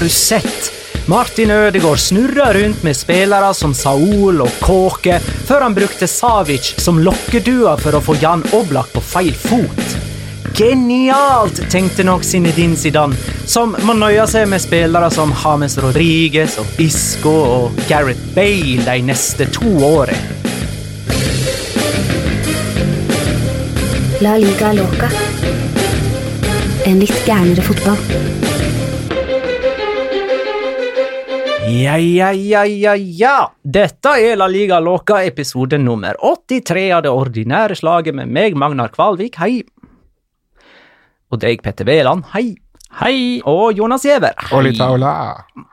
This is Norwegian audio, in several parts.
Har? Martin Ødegaard snurra rundt med spillere som Saul og Kåke, før han brukte Savic som lokkedua for å få Jan Oblak på feil fot. Genialt, tenkte nok Zinedine Zidane, som må nøye seg med spillere som James Rodriguez og Isco og Gareth Bale de neste to årene. La liga loca. En litt gærnere fotball. Ja, ja, ja, ja, ja. Dette er La Liga Loca, episode nummer 83 av det ordinære slaget med meg, Magnar Kvalvik, hei. Og deg, Petter Veland, hei. Hei. Og Jonas Giæver, hei.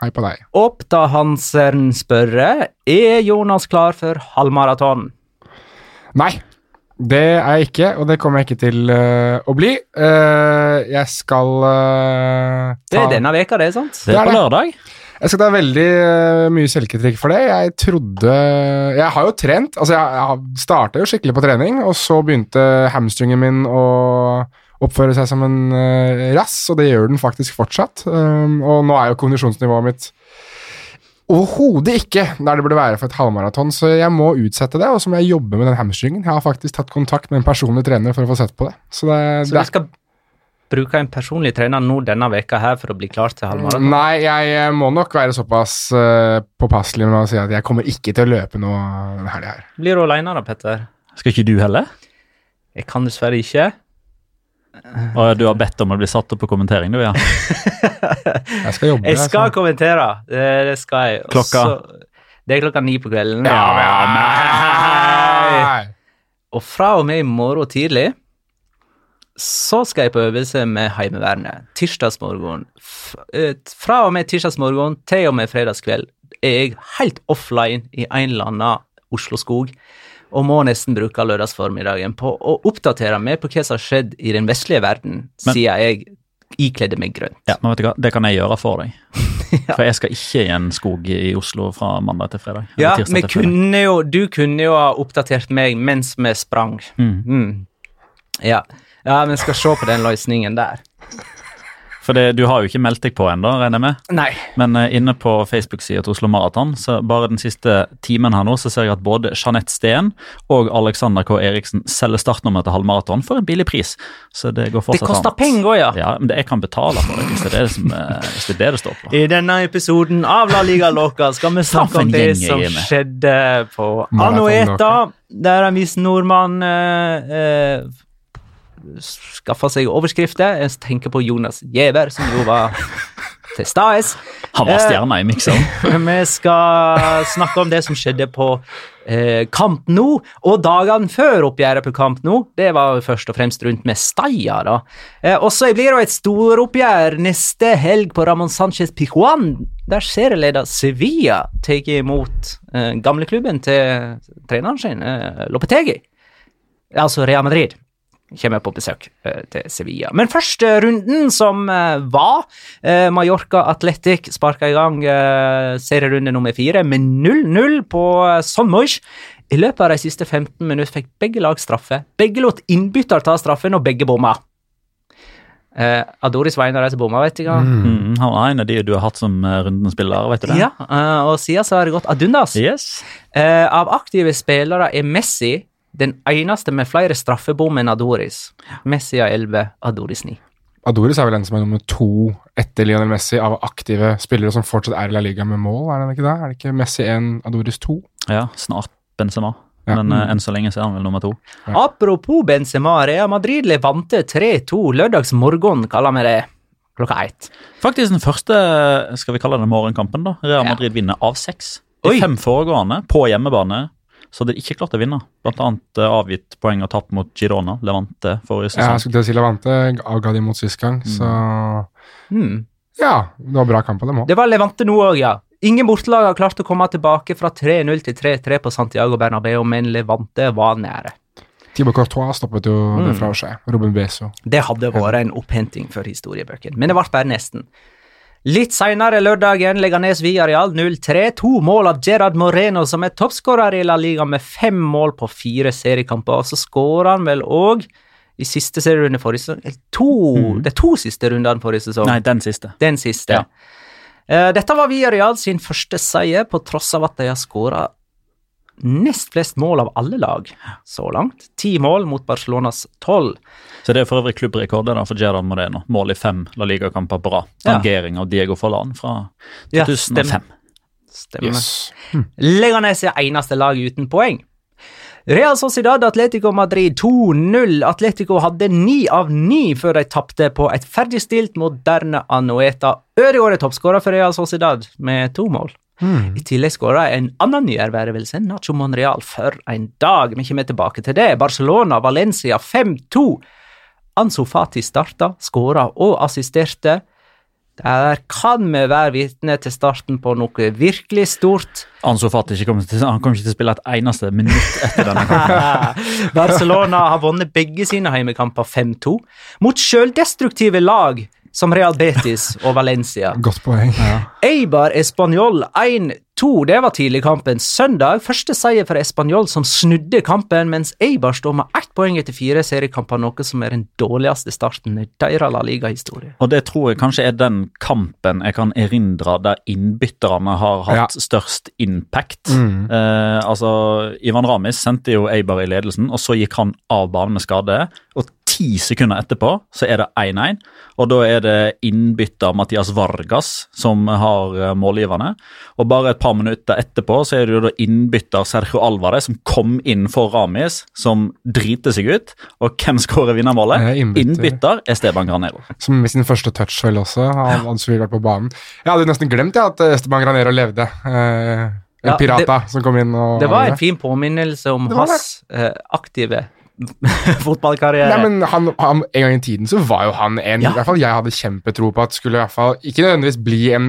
Hei på deg. Oppta Hansen spørre, er Jonas klar for halvmaraton? Nei, det er jeg ikke, og det kommer jeg ikke til uh, å bli. Uh, jeg skal øh, Det er denne veka, det, sant? Det Det er er på det. lørdag. Jeg skal ta veldig øh, mye selvkritikk for det. Jeg trodde Jeg har jo trent. Altså, jeg, jeg starta jo skikkelig på trening, og så begynte hamstringen min å oppføre seg som en øh, rass, og det gjør den faktisk fortsatt. Um, og nå er jo kondisjonsnivået mitt Overhodet ikke der det burde være for et halvmaraton, så jeg må utsette det. Og så må jeg jobbe med den hamstringen. Jeg har faktisk tatt kontakt med en personlig trener for å få sett på det. Så det, Så det skal bruke en personlig trener nå denne veka her for å bli klar til halvmaraton? Nei, jeg eh, må nok være såpass uh, påpasselig med å si at jeg kommer ikke til å løpe noe denne helga her. Blir du alene da, Petter? Skal ikke du heller? Jeg kan dessverre ikke. Og du har bedt om å bli satt opp på kommentering, du, ja. Jeg skal jobbe. Jeg skal altså. kommentere, det, det skal jeg. Også, Klokka? det er klokka ni på kvelden. Ja, men nei! Og fra og med i morgen tidlig så skal jeg på øvelse med Heimevernet. Tirsdagsmorgen. Eh, Fra og med tirsdagsmorgen til og med fredagskveld er jeg helt offline i en eller annen Oslo-skog, og må nesten bruke lørdagsformiddagen på å oppdatere meg på hva som har skjedd i den vestlige verden Men- siden jeg ikledde meg grønt. ja. Men vet du hva, det kan jeg gjøre for deg. For jeg skal ikke i en skog i Oslo fra mandag til fredag. Ja, fredag. kunne jo, du kunne jo ha oppdatert meg mens vi sprang. Mm. Mm. Ja. Ja, vi skal se på den løsningen der. For det, du har jo ikke meldt deg på ennå, regner jeg med. Nei. Men uh, inne på Facebook-sida til Oslo Maraton, så bare den siste timen her nå, så ser jeg at både Jeanette Steen og Alexander K. Eriksen selger startnummer til halvmaraton for en billig pris. Så det går fortsatt. Det koster penger òg, ja. Ja, men det jeg kan betale for det, hvis det er det, som, uh, hvis det, er det det står på. I denne episoden av La Liga Loca skal vi snakke om det som med. skjedde på Anueta, der en viss nordmann uh, eh, skaffa seg overskrifter. Jeg tenker på Jonas Giæver, som jo var til stades. Han var Eh, stjerna i mikseren. Vi skal snakke om det som skjedde på eh, Kamp Nou, og dagene før oppgjøret på Kamp Nou. Det var først og fremst rundt Mestalla. da. Eh, og så blir det et storoppgjør neste helg på Ramón Sánchez Pijuan, der serieleder Sevilla tar imot eh, gamleklubben til treneren sin, eh, Lopetegi. Altså Real Madrid kommer på besøk eh, til Sevilla. Men første runden som eh, var, eh, Mallorca Athletic sparka i gang serierunde nummer fire med 0-0 på Son Moix. I løpet av de siste 15 minutter fikk begge lag straffe. Begge lot innbytter ta straffen, og begge bomma. Uh, Adoris var en av de som bomma, vet du. Mm, han var en av de du har hatt som uh, rundens spiller, vet du det? Ja, uh, og siden så har det gått ad undas. Yes. Uh, av aktive spillere er Messi den eneste med flere straffebom enn Adoris. Messi har 11, Adoris 9. Adoris er vel en som er nummer to etter Lionel Messi av aktive spillere som fortsatt er i La Liga med mål, er det ikke det? Er det ikke Messi 1, Adoris 2? Ja, snart Benzema. Ja. Men mm. enn så lenge så er han vel nummer to. Apropos Benzema, Real Madrid levante 3-2 lørdagsmorgen, kaller vi det. Klokka ett. Faktisk den første skal vi kalle det morgenkampen. da. Real Ja. Madrid vinner av seks. De fem foregående på hjemmebane så hadde de ikke klart å vinne. Blant annet eh, avgitt poeng og tapt mot Girona, Levante, forrige Ja, jeg skulle til å si Levante avga de mot sist gang, så mm. ja, det var bra kamp av dem òg. Det var Levante nå òg, ja. Ingen bortelag har klart å komme tilbake fra 3-0 til 3-3 på Santiago Bernabeu, men Levante var nære. Thibaut Courtois stoppet jo det fra å skje. Robin Beso. Det hadde vært en opphenting for historiebøkene, men det ble bare nesten. Litt seinere lørdagen Leganes Viareal 0-3. To mål av Gerard Moreno, som er toppskårer i La Liga med fem mål på fire seriekamper. Og så skårer han vel òg i siste serierunde forrige sesong. to, mm. Det er to siste rundene forrige sesong. Nei, den siste. Den siste. Ja. Uh, dette var Viareal sin første seier, på tross av at de har skåra nest flest mål av alle lag så langt. Ti mål mot Barcelonas tolv. Så det er for øvrig klubbrekordet da, for Gerard Moreno. Mål i fem La Liga-kamper på rad. Ja. Av Diego Forlan fra Ja, 2005. Stemmer. Yes. Leganes er eneste lag uten poeng. Real Sociedad Atletico Madrid 2-0. Atletico hadde ni av ni før de tapte på et ferdigstilt moderne Anoeta. Ødegaard er toppskårer for Real Sociedad med to mål. I tillegg skåra en annen nyervervelse, Nacho Monreal, for en dag. Vi kommer tilbake til det. Barcelona, Valencia 5-2. Ansu Fati starta, skåra og assisterte. Der kan vi være vitne til starten på noe virkelig stort. Ansu Fati ikke kommer til, han kommer ikke til å spille et eneste minutt etter denne kampen. Barcelona har vunnet begge sine heimekamper 5-2 mot sjøldestruktive lag som Real Betis og Valencia. Godt poeng. Ja. Eibar Español 1-2. Det var tidlig kampen søndag. Første seier for Español som snudde kampen, mens Eibar står med ett poeng etter fire seriekamper, noe som er den dårligste starten i deres La Liga-historie. Og det tror jeg kanskje er den kampen jeg kan erindre der innbytterne har hatt Ja. størst impact. Eh, altså, Ivan Ramis sendte jo Eibar i ledelsen, og så gikk han av banen med skade. Og ti sekunder etterpå så er det 1-1, og da er det innbytter Mathias Vargas som har eh, målgiverne. Og bare et par minutter etterpå så er det jo da innbytter Sergio Alvarez som kom inn for Ramis, som driter seg ut. Og hvem skårer vinnermålet? Er innbytter. innbytter Esteban Granero. Som med sin første touch vel også. Han hadde vidt vært på banen. Jeg hadde nesten glemt ja, at Esteban Granero levde. Eh, en Ja, pirata som kom inn og Det var en fin påminnelse om hans eh, aktive fotballkarriere. Nei, men han, han, En gang i tiden så var jo han en Ja. i hvert fall jeg hadde kjempetro på at skulle i hvert fall ikke nødvendigvis bli en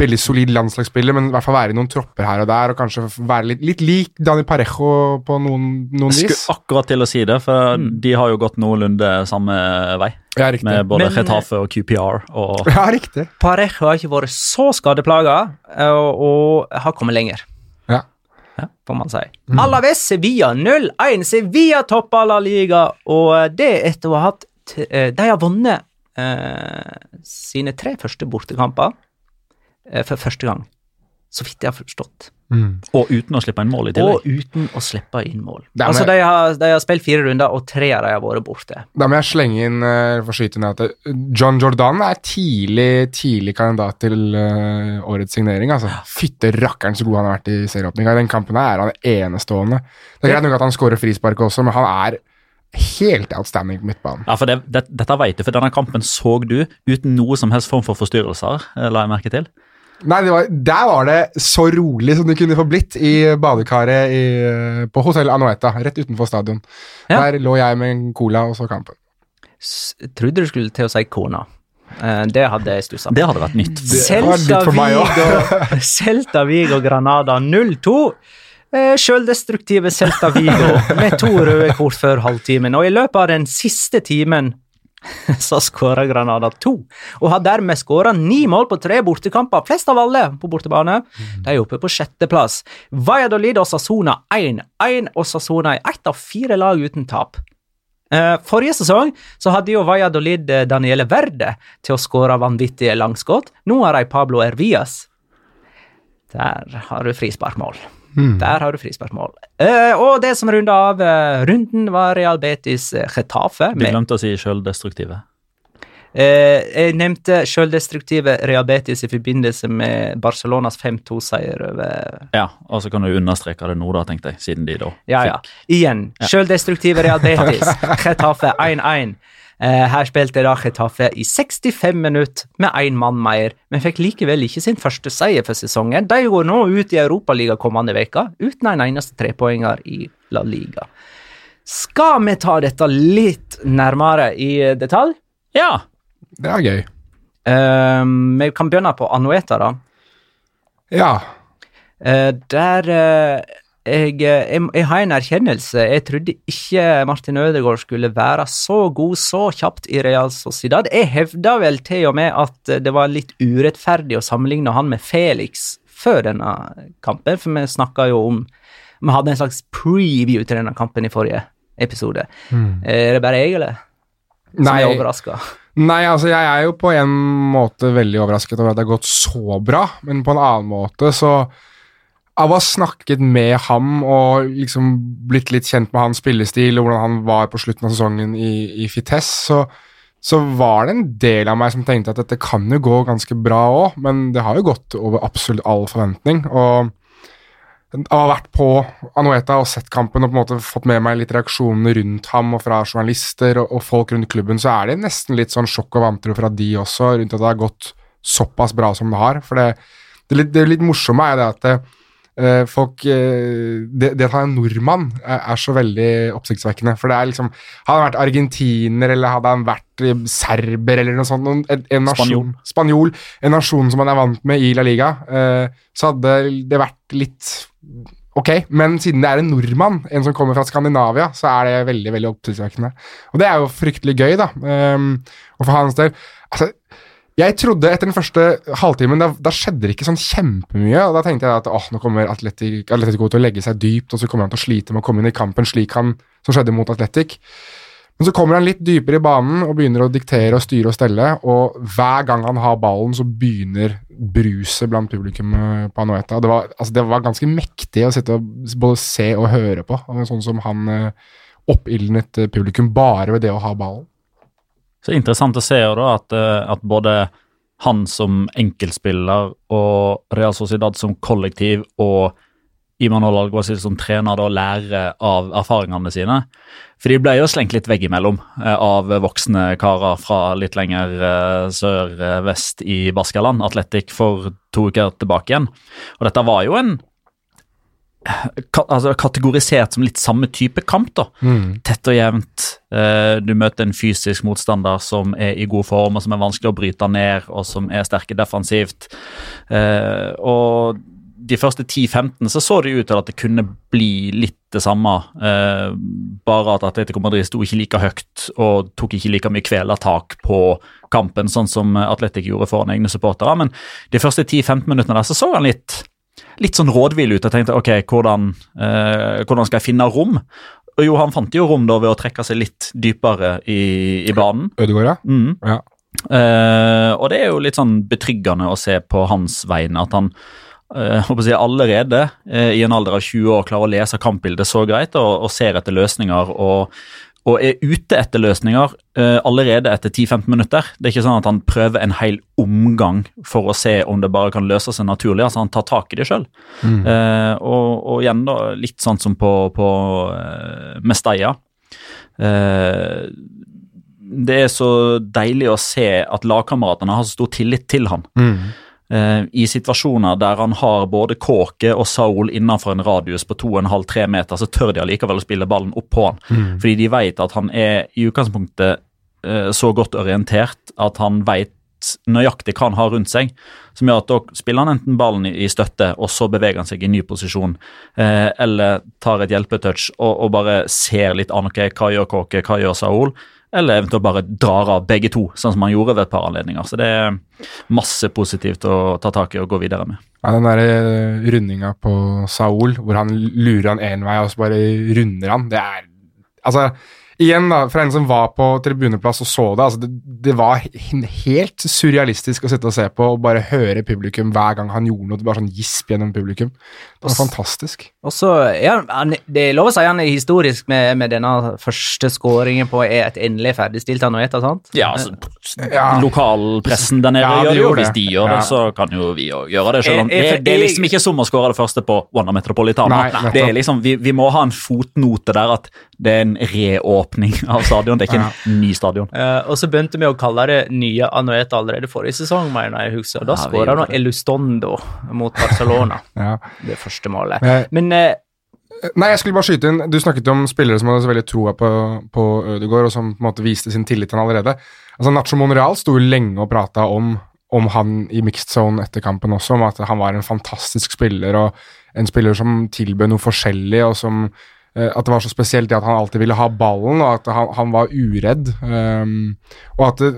veldig solid landslagsspiller, men i hvert fall være i noen tropper her og der, og kanskje være litt, litt lik Dani Parejo på noen, noen vis. skulle akkurat til å si det, for de har jo gått noenlunde samme vei. Ja, riktig. Med både Men- Retafe og QPR. Og Ja, riktig. Parejo har ikke vært så skadeplaga, eh, og, og har kommet lenger. Ja. får man si. Alaves Sevilla 0-1. Sevilla topper La Liga, og det etter å ha hatt t- eh, De har vunnet eh, sine tre første bortekamper eh, for første gang, så vidt jeg har forstått. Og uten å slippe inn mål i tillegg. Og uten å slippe inn mål. Det er Altså, de har, de har spilt fire runder, og tre av dem har vært borte. Da må jeg slenge inn uh, for å skyte ned at eh, John Jordan er tidlig tidlig kandidat til uh, årets signering. altså. Fytte rakkeren så god han har vært i serieåpninga. I den kampen her er han enestående. Det er greit nok at han skårer frispark også, men han er helt outstanding på midtbanen. Ja, for det, det, Dette vet du, for denne kampen så du uten noe som helst form for forstyrrelser, eh, la jeg merke til. Nei, det var, Der var det så rolig som det kunne få blitt i badekaret i, på Hotell Anueta, rett utenfor stadion. Ja. Der lå jeg med en cola og så kampen. S trodde du skulle til å si kona. Eh, det hadde jeg stussa på. Det hadde vært nytt. Celta Vigo Granada 0-2. Eh, Sjøldestruktive Celta Vigo med to røde kort før halvtimen. Og i løpet av den siste timen så skåra Granada to, og har dermed skåra ni mål på tre bortekamper, flest av alle på bortebane. De er oppe på sjetteplass. Valladolid og Sassona 1-1, og Sassona er ett av fire lag uten tap. Eh, forrige sesong så hadde jo Valladolid eh, Daniele Verde til å skåre vanvittige langskudd. Nå har de Pablo Ervias. Der har du frisparkmål. Der har du frispørsmål. Uh, og det som runda av uh, runden, var Real Betis eh, Getafe. Du glemte å si sjøldestruktive. Uh, jeg nevnte sjøldestruktive Real Betis i forbindelse med Barcelonas 5-2-seier over Ja, og så kan du understreke det nå, da, tenkte jeg, siden de da Ja, ja. Igjen. Sjøldestruktive Real Betis. Getafe 1-1. Eh, her spilte da Getafe i 65 minutter med én mann mer, men fikk likevel ikke sin første seier for sesongen. De går nå ut i Europaligaen kommende uke uten en eneste trepoenger i La Liga. Skal vi ta dette litt nærmere i detalj? Ja! Det er gøy. Eh, vi kan begynne på Anueta, da. Ja. Eh, der eh, jeg, eh, jeg, jeg har en erkjennelse. Jeg trodde ikke Martin Ødegaard skulle være så god så kjapt i Real Sociedad. Jeg hevda vel til og med at det var litt urettferdig å sammenligne han med Felix før denne kampen, for vi snakka jo om Vi hadde en slags preview til denne kampen i forrige episode. Er det bare jeg, eller? Som Nei, er overraska? Nei, altså jeg er jo på en måte veldig overrasket over at det har gått så bra, men på en annen måte så Av å ha snakket med ham og liksom blitt litt kjent med hans spillestil og hvordan han var på slutten av sesongen i, i Fites, så, så var det en del av meg som tenkte at dette kan jo gå ganske bra òg, men det har jo gått over absolutt all forventning. og å ha vært på Anueta og sett kampen og på en måte fått med meg litt reaksjoner rundt ham og fra journalister og, og folk rundt klubben, så er det nesten litt sånn sjokk og vantro fra de også, rundt at det har gått såpass bra som det har. For det, det, litt, det litt morsomme er det at det, folk eh, det, det at han er nordmann, er, er så veldig oppsiktsvekkende. For det er liksom Hadde han vært argentiner, eller hadde han vært eh, serber, eller noe sånt en, en nasjon, spanjol, en nasjon som han er vant med i La Liga, eh, så hadde det vært litt Ok, men siden det er en nordmann, en som kommer fra Skandinavia, så er det veldig veldig oppsiktsvekkende. Og det er jo fryktelig gøy, da. Og for hans del altså, Jeg trodde etter den første halvtimen da, da skjedde det ikke sånn kjempemye. og Da tenkte jeg at åh, nå kommer Atletic, Atletico til å legge seg dypt, og så kommer han til å slite med å komme inn i kampen slik han som skjedde mot Atletic. Men så kommer han litt dypere i banen og begynner å diktere og styre og stelle, og hver gang han har ballen, så begynner bruset blant publikum eh, på Anueta. Det var, altså, det var ganske mektig å sitte og både se og høre på, sånn som han eh, oppildnet eh, publikum bare ved det å ha ballen. Så interessant å se da at, eh, at både han som enkeltspiller og Real Sociedad som kollektiv og Imanol Alguacil som trener da lærer av erfaringene sine. For de ble jo slengt litt veggimellom eh, av voksne karer fra litt lenger eh, sør-vest i Baskaland, Atletic, for to uker tilbake igjen. Og dette var jo en ka altså kategorisert som litt samme type kamp. da. Tett og jevnt. Eh, du møter en fysisk motstander som er i god form, og som er vanskelig å bryte ned, og som er sterke defensivt. Eh, og de første 10-15 så så det ut til at det kunne bli litt det samme. Eh, bare at Atletico Madrid sto ikke like høyt og tok ikke like mye kvelertak på kampen, sånn som Atletic gjorde foran egne supportere. Men de første 10-15 minuttene der så så han litt litt sånn rådvill ut og tenkte ok, hvordan, eh, hvordan skal jeg finne rom? Og jo, han fant jo rom da ved å trekke seg litt dypere i, i banen. Ødegaard, ja. Mm. ja. Eh, og det er jo litt sånn betryggende å se på hans vegne at han eh, si, allerede eh, i en alder av 20 år klarer å lese kampbildet så greit og, og ser etter løsninger og, og er ute etter løsninger uh, allerede etter 10-15 minutter. Det er ikke sånn at han prøver en hel omgang for å se om det bare kan løse seg naturlig. altså Han tar tak i det sjøl. Eh, og, og igjen da, litt sånn som på, på uh, Mestalla. Det er så deilig å se at lagkameratene har så stor tillit til han. Eh, I situasjoner der han har både Kåke og Saul innenfor en radius på 2,5-3 meter, så tør de allikevel å spille ballen opp på han. Fordi de vet at han er i utgangspunktet eh, så godt orientert at han vet nøyaktig hva han har rundt seg, som gjør at da spiller han enten ballen i, støtte, og så beveger han seg i ny posisjon, eh, eller tar et hjelpetouch og, og bare ser litt an ok, hva gjør Kåke, hva gjør Saul, eller eventuelt bare drar av begge to, sånn som han gjorde ved et par anledninger. Så det er masse positivt å ta tak i og gå videre med. Ja, den der eh, rundinga på Saul, hvor han lurer han én vei, og så bare runder han, det er Altså, igjen, da, for en som var på tribuneplass og så det, altså det, det var helt surrealistisk å sitte og se på og bare høre publikum hver gang han gjorde noe. Det bare sånn gisp gjennom publikum. Det var fantastisk. Og så han, han Det er lov å si han er historisk med, med denne første skåringen på er et endelig ferdigstilt Anueta, sant? Ja, altså, Ja. Lokalpressen der nede Ja, gjør det jo. Hvis de gjør det, så kan jo vi òg gjøre det. Selv om Jeg- jeg- det, det er liksom ikke som å skåre det første på Wanda Metropolitana. Nei, det er liksom, vi, vi må ha en fotnote der at det er en reåpning av stadion. Det er ikke en ny stadion. Uh, og så begynte vi å kalle det nye Anueta allerede forrige sesong, mener jeg husker. Da Ja, skåra nå Elustondo mot Barcelona, Ja. det første målet. Eh, Men uh, Nei, jeg skulle bare skyte inn. Du snakket om spillere som hadde så veldig troa på, på Ødegaard, og som på en måte viste sin tillit til han allerede. Altså, Nacho Monreal sto lenge og prata om, om han i mixed zone etter kampen også, om at han var en fantastisk spiller, og en spiller som tilbød noe forskjellig, og som at det var så spesielt det at han alltid ville ha ballen, og at han, han var uredd. Um, og at det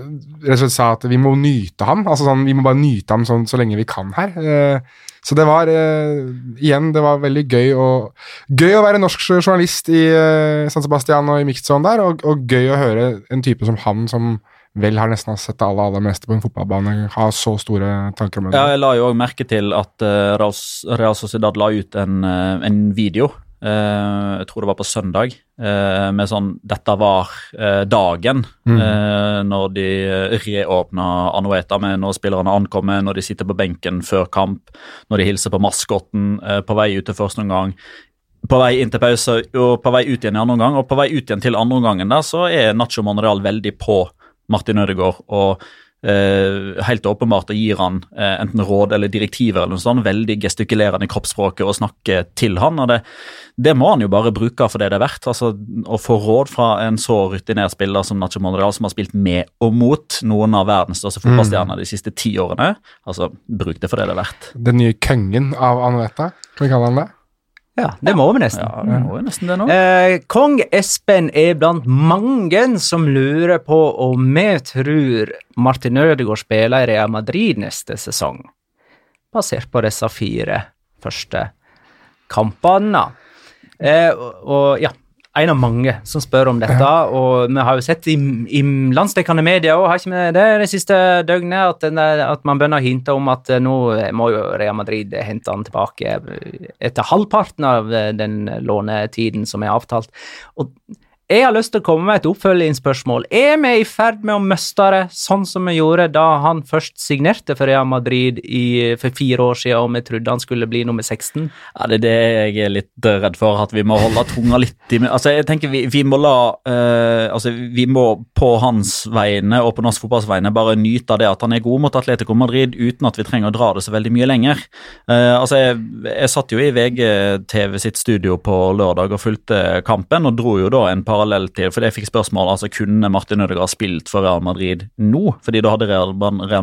rett og slett sa at vi må nyte ham. altså sånn, Vi må bare nyte ham sånn, så lenge vi kan her. Uh, så det var uh, igjen, det var veldig gøy å, gøy å være norsk journalist i uh, San Sebastian og i mixed der, og, og gøy å høre en type som han, som vel har nesten sett det aller, aller meste på en fotballbane, ha så store tanker om det. Ja, jeg la jo òg merke til at uh, Real Sociedad la ut en, eh, en video. Eh, jeg tror det var på søndag, uh, med sånn 'Dette var uh, dagen', eh, når de reåpna Anueta med når spillerne ankommer, når de sitter på benken før kamp, når de hilser på maskotten på vei ut til første omgang. På vei inn til pause og på vei ut igjen i andre omgang, og på vei ut igjen til andre omgangen der, så er Nacho Monreal veldig på Martin Ødegaard og helt åpenbart og gir han eh, enten råd eller direktiver eller noe sånt, veldig gestikulerende i kroppsspråket og snakker til han, og det, det må han jo bare bruke for det det er verdt. altså Å få råd fra en så rutinert spiller som Nacho Monreal, som har spilt med og mot noen av verdens største fotballstjerner de siste ti årene, altså bruk det for det det er verdt. Den nye kongen av Anueta, kan vi kalle han det? Ja, det må vi nesten. Ja, det må nesten det nå. Eh, Kong Espen er blant mange som lurer på om vi tror Martin Ødegaard spiller i Real Madrid neste sesong, basert på disse fire første kampene. Eh, og, og ja, en av mange som spør om dette, og vi har jo sett i, i landsdekkende medier også, har ikke vi det det siste døgnet, at, den der, at man begynner å hinte om at eh, nå må jo Real Madrid hente han tilbake etter halvparten av eh, den lånetiden som er avtalt. Og jeg har lyst til å komme med et oppfølgingsspørsmål. Er vi i ferd med å miste det, sånn som vi gjorde da han først signerte for Real Madrid i, for fire år siden, og vi trodde han skulle bli nummer 16? Ja, Det er det jeg er litt redd for, at vi må holde tunga litt i Altså, jeg tenker vi, vi må la uh, Altså, vi må på hans vegne og på norsk fotballs vegne bare nyte av det at han er god mot Atletico Madrid uten at vi trenger å dra det så veldig mye lenger. Uh, altså, jeg, jeg satt jo i VGTV sitt studio på lørdag og fulgte kampen, og dro jo da en parallell til For jeg fikk spørsmål altså kunne Martin Ødegaard spilt for Real Madrid nå, fordi da hadde Real,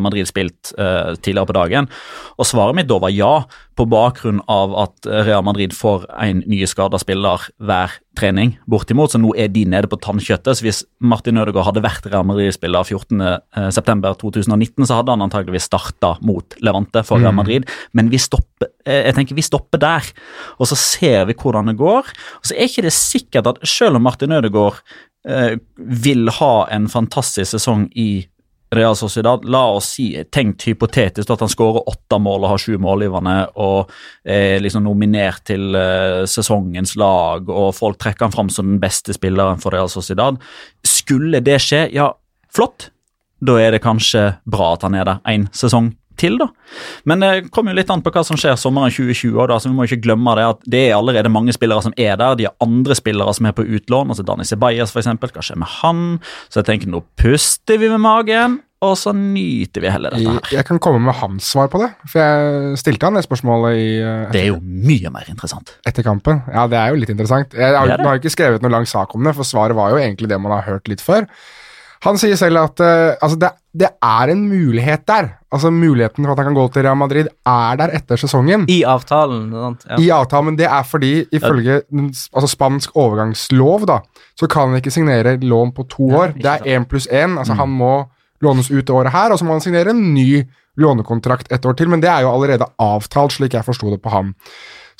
Madrid spilt uh, tidligere på dagen. Og svaret mitt da var ja, på bakgrunn av at Real Madrid får en ny skada spiller hver trening, bortimot, så nå er de nede på tannkjøttet. Så hvis Martin Ødegaard hadde vært Real Madrid-spiller 14.9.2019, så hadde han antageligvis starta mot Levante for Real Madrid, men vi stopper, eh, jeg tenker vi stopper der. Og så ser vi hvordan det går. Og så er ikke det sikkert at selv om Martin Ødegaard eh, vil ha en fantastisk sesong i Real Sociedad, la oss si, tenkt hypotetisk at han skårer åtte mål og har sju målgivende og er liksom nominert til uh, sesongens lag, og folk trekker han fram som den beste spilleren for Real Sociedad. Skulle det skje, ja, flott. Da er det kanskje bra at han er der en sesong til, da. Men det kommer jo litt an på hva som skjer sommeren 2020. Da, så vi må ikke glemme Det at det er allerede mange spillere som er der. De har andre spillere som er på utlån. altså Dani Ceballos, f.eks. Hva skjer med han? Så jeg tenker nå puster vi med magen. Og så nyter vi heller dette her. Jeg kan komme med hans svar på det. For jeg stilte han det spørsmålet i etter, Det er jo mye mer interessant. Etter kampen. Ja, det er jo litt interessant. Jeg har, har ikke skrevet noen lang sak om det, for svaret var jo egentlig det man har hørt litt før. Han sier selv at uh, altså det, det, er en mulighet der. Altså Muligheten for at han kan gå til Real Madrid er der etter sesongen. I avtalen. Ja. I avtalen, Men det er fordi ifølge altså spansk overgangslov da, så kan han ikke signere lån på to år. Det er én pluss én. Altså, mm. Han må lånes ut det året her, og så må han signere en ny lånekontrakt et år til. Men det er jo allerede avtalt, slik jeg forsto det på ham.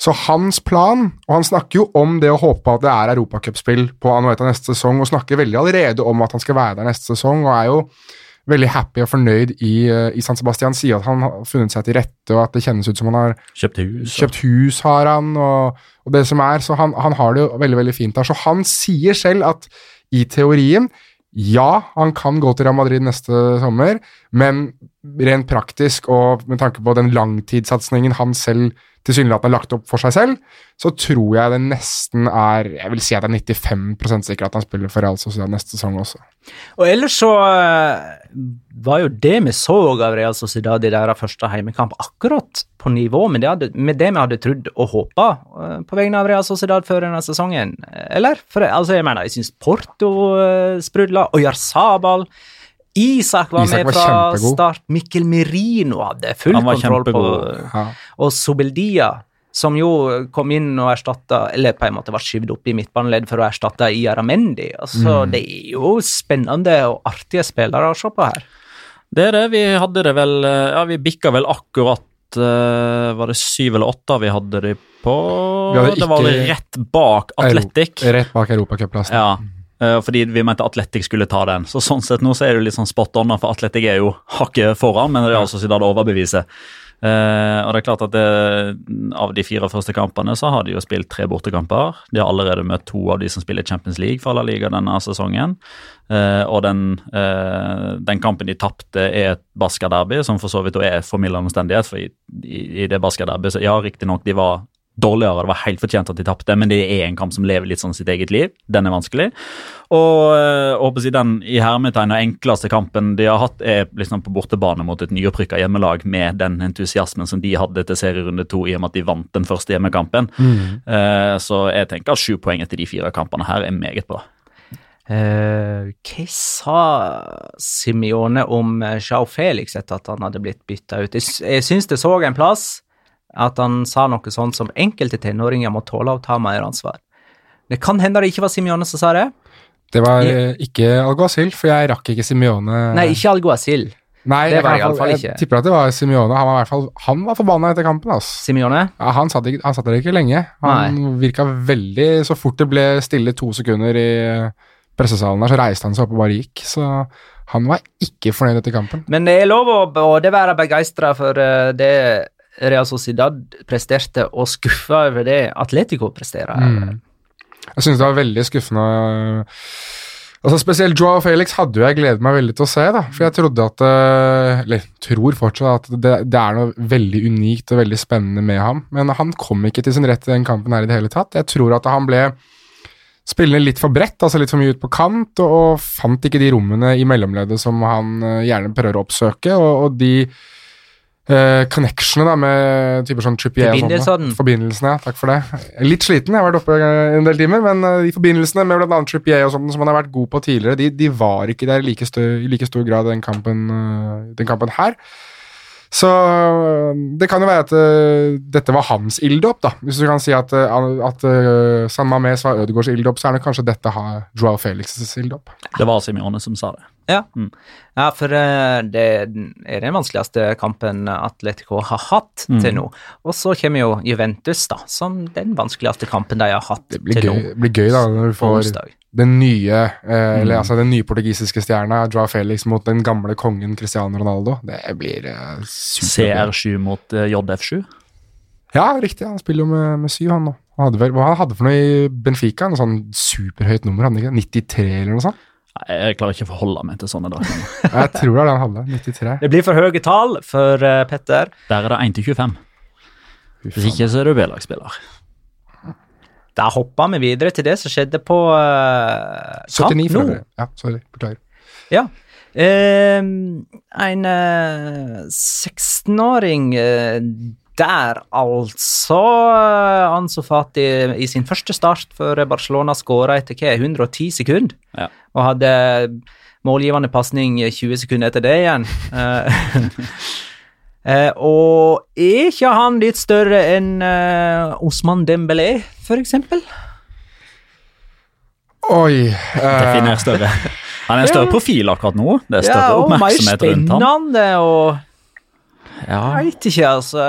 Så hans plan, og han snakker jo om det å håpe at det er europacupspill på Anueta neste sesong, og snakker veldig allerede om at han skal være der neste sesong, og er jo veldig happy og fornøyd i, eh, i San Sebastian. Sier at han har funnet seg til rette, og at det kjennes ut som han har kjøpt hus. Kjøpt hus har han, og, og det som er. Så han, han, har det jo veldig, veldig fint der. Så han sier selv at i teorien ja, han kan gå til Real Madrid neste sommer, men rent praktisk og med tanke på den langtidssatsingen han selv tilsynelatende har lagt opp for seg selv, så tror jeg det nesten er Jeg vil si at det er 95% sikkert at han spiller for Real Sociedad neste sesong også. Og ellers så uh, var jo det vi så av Real Sociedad i deres første heimekamp, akkurat på nivå med det, med det vi hadde trodd og håpa uh, på vegne av Real Sociedad før denne sesongen, eller? For altså, jeg mener, jeg syns Porto sprudla, og Oyarzabal Isak var Isak med fra kjempegod. start. Mikkel Merino hadde full kontroll på ja. Og Sobeldia, som jo kom inn og erstatta Eller på en måte var skyvd opp i midtbaneledd for å erstatte Iaramendi. Altså, mm. Det er jo spennende og artige spillere å se på her. Det er det. Vi hadde det vel Ja, vi bikka vel akkurat uh, Var det syv eller åtte vi hadde de på? det var rett bak Atletic. Rett bak Europacupplassen. Ja. Uh, fordi vi mente Atletic skulle ta den. Så sånn sett nå så er det litt sånn spot on, for Atletic er jo hakket foran, men det er altså Zidane overbeviser. Uh, og det er klart at det, Av de fire første kampene så har de jo spilt tre bortekamper. De har allerede møtt to av de som spiller Champions League for La Liga denne sesongen. Uh, og den, uh, den, kampen de tapte, er et Basca-derby, som for så vidt er formildende omstendighet. For i, i, i det Basca-derbyet, Ja, riktignok de var dårligere. Det var helt fortjent at de tapte, men det er en kamp som lever litt sånn sitt eget liv. Den er vanskelig. Og håper si, den i hermetegn og enkleste kampen de har hatt, er liksom på bortebane mot et nyopprykka hjemmelag med den entusiasmen som de hadde til serierunde to, i og med at de vant den første hjemmekampen. Mm. Uh, så jeg tenker at sju poeng etter de fire kampene her er meget bra. Uh, hva sa Simione om Sjau Felix etter at han hadde blitt bytta ut? Jeg, jeg syns det så en plass at han sa noe sånt som enkelte tenåringer må tåle å ta mer ansvar. Det kan hende det ikke var Simione som sa det. Det var jeg, ikke Alguacil, for jeg rakk ikke Simione Nei, ikke Alguacil. Nei, det var jeg, iallfall ikke. Jeg tipper at det var Simione. Han var i hvert fall Han var forbanna etter kampen. Altså. Simione? Ja, han satt, ikke, han satt der ikke lenge. Han Nei. virka veldig Så fort det ble stille to sekunder i pressesalen der, så reiste han seg opp og bare gikk. Så han var ikke fornøyd etter kampen. Men det er lov å både være begeistra for eh, det Real Sociedad presterte, og skuffa over det Atletico presterer. Mm. Jeg synes det var veldig skuffende. Altså Spesielt Joao Felix hadde jo jeg gledet meg veldig til å se. da, For jeg trodde at eh, Eller tror fortsatt at det, det, er noe veldig unikt og veldig spennende med ham. Men han kom ikke til sin rett i den kampen her i det hele tatt. Jeg tror at han ble spillende litt for bredt, altså litt for mye ut på kant, og, og fant ikke de rommene i mellomleddet som han uh, gjerne prøver å oppsøke. og, og de Uh, connectionene da, med typer sånn Trippier Forbindelsene. Forbindelsene, ja, takk for det. Litt sliten, jeg har vært oppe en del timer, men uh, de forbindelsene med bl.a. Trippier og sånt, som han har vært god på tidligere, de, de var ikke der i like, stø, i like stor grad den kampen, uh, den kampen her. Så det kan jo være at dette var hans ilddåp, da. Hvis du kan si at, at San Mames var Ødegaards ilddåp, så er det kanskje dette Joao Felix' ilddåp. Det var Simione som sa det. Ja. Mm. ja, for eh, det er den vanskeligste kampen Atletico har hatt Mm. til nå. Og så kommer jo Juventus, da, som den vanskeligste kampen de har hatt til gøy, nå. det blir gøy da når du får den nye eh, Mm. eller altså den nye portugisiske stjerna, Joa Felix, mot den gamle kongen Cristiano Ronaldo. Det blir eh, supergøy. CR7 mot eh, JF7. Ja, riktig. Han spiller jo med, med syv, han nå. Han hadde vel, hva han hadde for noe i Benfica? Noe sånn superhøyt nummer, hadde han ikke? 93 eller noe sånt? Nei, Jeg klarer ikke å forholde meg til sånne dager. Jeg tror det er det han hadde. 93. Det blir for høye tall for eh, Petter. Der er det 1 til 25. Hvis ikke så er du B-lagsspiller. Da hopper vi videre til det som skjedde på uh, 79 for nå. øvrig. Ja, sorry. Beklager. Ja. Eh, en eh, 16-åring eh, der, altså. Ansu Fati i sin første start for Barcelona skåra etter hva, 110 sekunder. Ja. Og hadde målgivende pasning 20 sekunder etter det igjen. Eh, eh, og er ikke han litt større enn uh, Osman Dembélé, for eksempel? Oi. uh, Definer større. Han er en større profil akkurat nå. Det er større ja, oppmerksomhet rundt ham. Og mer spennende og Ja. Jeg vet ikke, altså.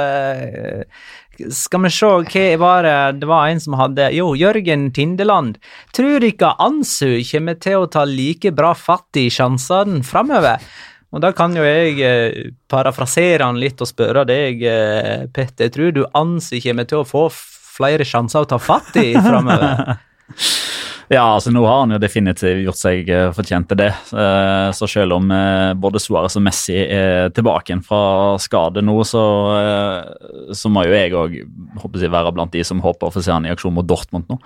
Skal vi se, hva var det Det var en som hadde Jo, Jørgen Tindeland. Tror ikke Ansu kommer til å ta like bra fatt i sjansene framover. Og da kan jo jeg eh, parafrasere han litt og spørre deg, eh, Petter. Tror du Ansu kommer til å få flere sjanser å ta fatt i framover? Ja, altså nå har han jo definitivt gjort seg eh, fortjent til det. Eh, Så selv om eh, både Suárez og Messi er tilbake igjen fra skade nå, så, så må jo jeg òg være blant de som håper å få se han i aksjon mot Dortmund nå.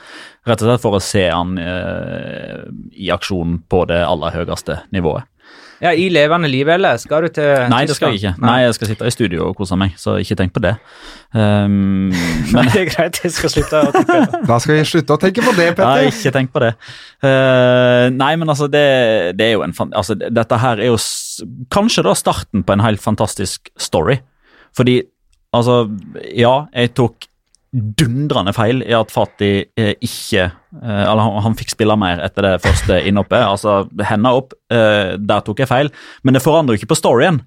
Rett og slett for å se han i aksjon på det aller høyeste nivået. Ja, i levende liv, eller? Skal du til Nei, det skal jeg ikke. Nei, Jeg skal sitte i studio og kose meg, så ikke tenk på det. Um, Nei, det er greit, jeg skal slutte å tenke på det. Da skal vi slutte å tenke på det, Petter. Nei, ikke tenk på det. Uh, nei, men altså, det, det er jo en fan- altså, Dette her er jo s kanskje da starten på en helt fantastisk story. Fordi, altså Ja, jeg tok dundrende feil i at Fati eh, ikke eh, Eller han, han fikk spille mer etter det første innhoppet. Altså, henda opp, eh, der tok jeg feil. Men det forandrer jo ikke på storyen.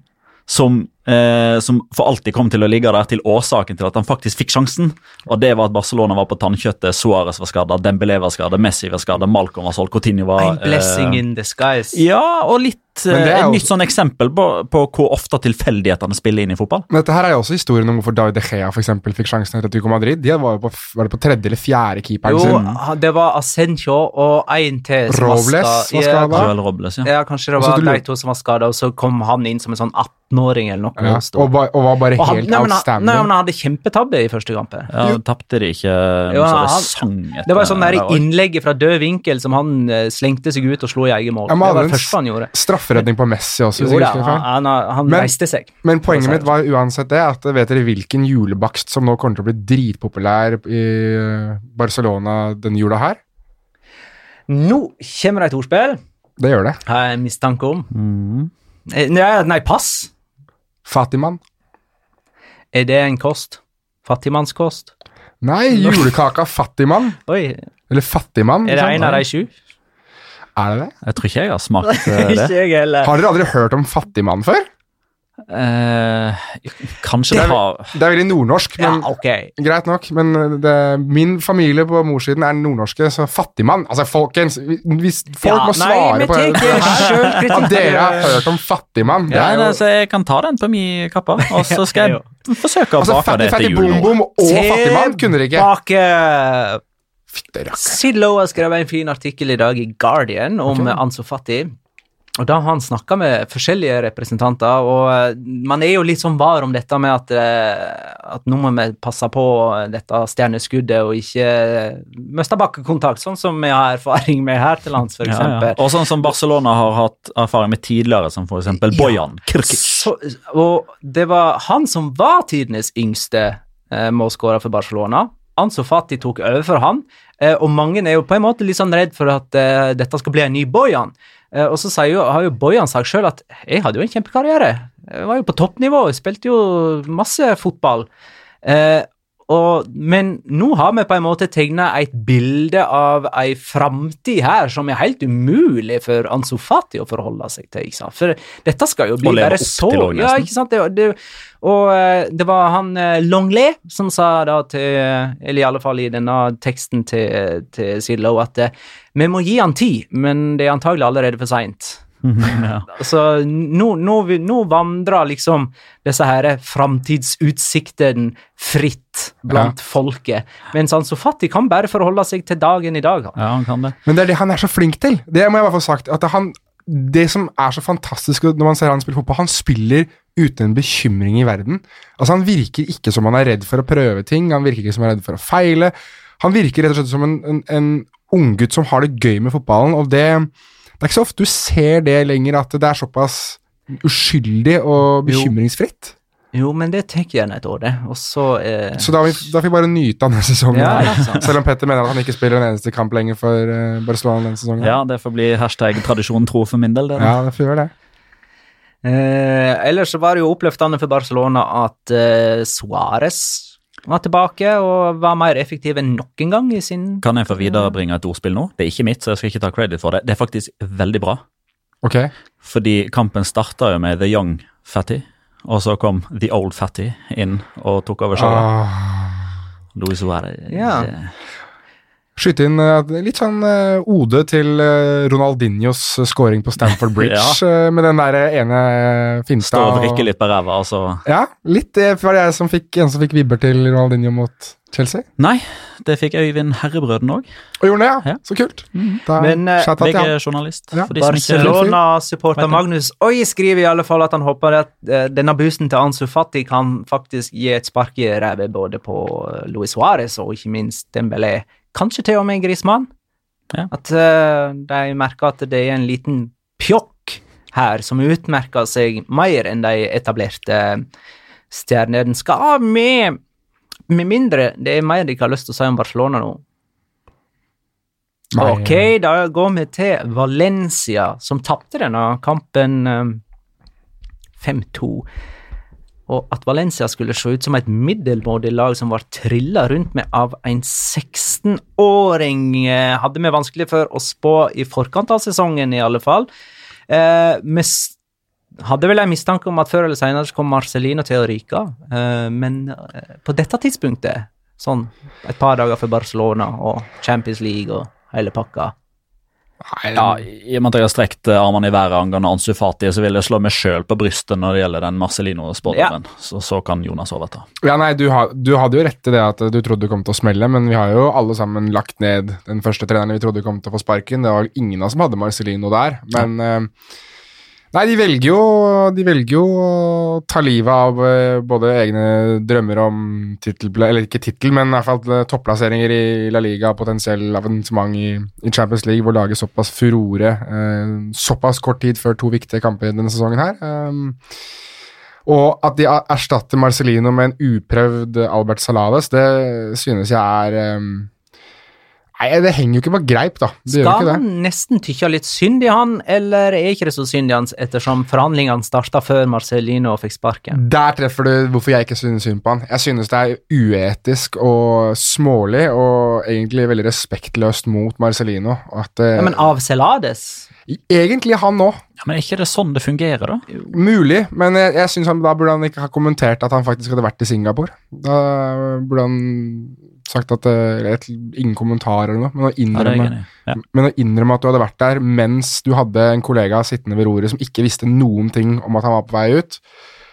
Som, eh, som for alltid kom til å ligge der til årsaken til at han faktisk fikk sjansen. Og det var at Barcelona var på tannkjøttet, Suárez var skada, Dembélé var skada, Messi var skada, Malcolm var solgt, Coutinho var En blessing eh, in disguise. Ja, og litt Men det eh, et jo- nytt sånn eksempel på, på hvor ofte tilfeldighetene spiller inn i fotball. Men dette her er jo også historien om hvorfor David De Gea for eksempel, fikk sjansen etter Atletico Madrid. De var jo på, var det på tredje eller fjerde keeperen Jo, sin. det var Ascencio og én til som Robles var var skada. ja. Ja, kanskje det var de to som var skada, og så kom han inn som en sånn 18-åring eller noe. Ja, og ba, og var bare Og han, helt nei, outstanding. nei, men han hadde kjempetabbe i første kamp. Ja, Tapte de ikke Jo, så det sang etter Det var sånn der innlegg innlegget fra død vinkel som han eh, slengte seg ut og slo i eget mål. Ja, men det var det første han gjorde. Strafferedning på Messi også. Jo da, han, han, han Men- reiste seg. Men poenget mitt var uansett det, at vet dere hvilken julebakst som nå kommer til å bli dritpopulær i eh, Barcelona denne jula her? Nå kommer det et ordspill, Det gjør det. har jeg mistanke om. Mhm. Eh, Nei, nei, pass. Fatiman. Er det en kost? Fattigmannskost? Nei, julekaka Fattigmann. Oi, Eller Fattigmann. er det en av de sju? Er det det? Jeg tror ikke jeg har smakt eh, det. Ikke jeg heller. Har dere aldri hørt om Fattigmann før? Eh, kanskje det har Det er veldig nordnorsk, Ja, okay. greit nok. Men det, min familie på morssiden er nordnorske, så Fattigmann Altså, folkens, hvis folk Ja, må nei, svare på det her. At dere har hørt om Fattigmann. Det ja, jo så Jeg kan ta den på min kappe, og så skal jeg forsøke å Altså, bake Fattig det Fattig til jul. nå. Bom og Fattigmann kunne dere ikke. Bake. Har skrevet en fin artikkel i dag i Guardian om Ok. Ansu Fati. Og da har han snakka med forskjellige representanter, og eh, man er jo litt sånn var om dette med at, eh, at nå må vi passe på dette stjerneskuddet og ikke miste bakkekontakt, sånn som vi har erfaring med her til lands, f.eks. Ja, ja. Og sånn som Barcelona har hatt erfaring med tidligere, som f.eks. Bojan Krkic. Så, og det var han som var tidenes yngste eh, målskårer for Barcelona. Ansu Fati tok over for han, eh, og mange er jo på en måte litt sånn redd for at eh, dette skal bli en ny Bojan. Eh, og så jo, har jo Bojan sagt sjøl at jeg hadde jo en kjempekarriere. Jeg var jo på toppnivå, jeg spilte jo masse fotball. Eh, Og, men nå har vi på en måte tegna et bilde av ei framtid her som er helt umulig for Ansu Fati å forholde seg til. ikke sant? For dette skal jo bli bare så også, Ja, ikke sant? Det, det, og eh, det var han eh, Longley som sa da til Eller i alle fall i denne teksten til, til Sidlow at eh, vi må gi han tid, men det er antagelig allerede for seint. Ja. Så nå, nå, nå vandrer liksom disse her framtidsutsiktene fritt blant folket, mens han så fattig kan bare forholde seg til dagen i dag. han. ja, han kan det. Men det er det han er så flink til. Det må jeg bare få sagt. At han, det som er så fantastisk når man ser han spille fotball, han spiller uten en bekymring i verden. Altså Han virker ikke som han er redd for å prøve ting, han virker ikke som han er redd for å feile. Han virker rett og slett som en, en, en unggutt som har det gøy med fotballen, og det, det er ikke så ofte du ser det lenger, at det er såpass uskyldig og bekymringsfritt. Jo, men det tenker jeg gjerne et år, det. Og så eh, Så da, vi- da får vi bare nyte av denne sesongen. Ja. Selv om Petter mener at han ikke spiller en eneste kamp lenger for uh, Barcelona denne sesongen. Ja, det får bli hashtag tradisjon tro for min del. Det, da. ja det får gjøre det. eh, Ellers så var det jo oppløftende for Barcelona at eh, Suárez var tilbake og var mer effektiv enn noen gang i sin Kan jeg få viderebringe et ordspill nå? Det er ikke mitt, så jeg skal ikke ta credit for det. Det er faktisk veldig bra. Ok. Fordi kampen starta jo med The Young Fatty, og så kom The Old Fatty inn og tok over showet. Ah. Luis Suárez. Ja. Skyte inn eh, litt sånn eh, ode til eh, Ronaldinhos scoring på Stamford Bridge ja. med den der ene finsta. Stå og vrikke litt på ræva, altså. Ja, litt. Var det jeg som fikk, en som fikk vibber til Ronaldinho mot Chelsea. Nei, det fikk Øyvind Herrebrøden òg. Og gjorde det, ja. Ja. Så kult. Da, Men, jeg er. VG-journalist. Ja. Barcelona-supporter. Magnus Oi skriver i alle fall at han håper at uh, denne boosten til Ansu Fati kan faktisk gi et spark i ræva både på Luis Suárez og ikke minst Dembélé. Kanskje til og med Grismann. Ja. At uh, de merker at det er en liten pjokk her som utmerker seg mer enn de etablerte stjernene skal ha med. Med mindre det er mer de ikke har lyst til å si om Barcelona nå. Nei, Ok, da går vi til Valencia, som tapte denne kampen um, 5-2. Og at Valencia skulle se ut som et middelmådig lag som var trilla rundt med av en 16-åring, eh, hadde vi vanskelig for å spå i forkant av sesongen, i alle fall. Eh, vi hadde vel en mistanke om at før eller senere kom Marcelino til å ryke, eh, men eh, på dette tidspunktet, sånn et par dager før Barcelona og Champions League og hele pakka Nei, Ja, I og med at jeg har strekt eh, armene i været angående Ansu Fati, så vil jeg slå meg sjøl på brystet når det gjelder den Marcelino-spådommen. Så, så kan Jonas overta. Ja, nei, du, ha, du hadde jo rett i det at du trodde det kom til å smelle, men vi har jo alle sammen lagt ned den første treneren vi trodde kom til å få sparken. Det var ingen av oss som hadde Marcelino der, men eh, Nei, de velger jo De velger jo å ta livet av eh, både egne drømmer om tittel... Eller ikke tittel, men i hvert fall eh, topplasseringer i La Liga, potensiell avansement i, i Champions League, hvor laget såpass furore eh, såpass kort tid før to viktige kamper denne sesongen her. Eh, og at de erstatter Marcelino med en uprøvd Albert Salaves, det synes jeg er um, Nei, det henger jo ikke på greip, da. Det gjør Skal ikke det. man nesten tykke litt synd i han, eller er ikke det så synd i han ettersom forhandlingene starta før Marcelino fikk sparken? Der treffer du hvorfor jeg ikke synes synd på han. Jeg synes det er uetisk og smålig og egentlig veldig respektløst mot Marcelino. At, eh, Ja, men av Celades? Egentlig han òg. Ja, men er ikke det sånn det fungerer, da? Mulig, men jeg, jeg synes han, da burde han ikke ha kommentert at han faktisk hadde vært i Singapore. Da burde han sagt at eh, et, Ingen kommentar eller noe, men å innrømme, ja. Ja. men å innrømme at du hadde vært der mens du hadde en kollega sittende ved roret som ikke visste noen ting om at han var på vei ut,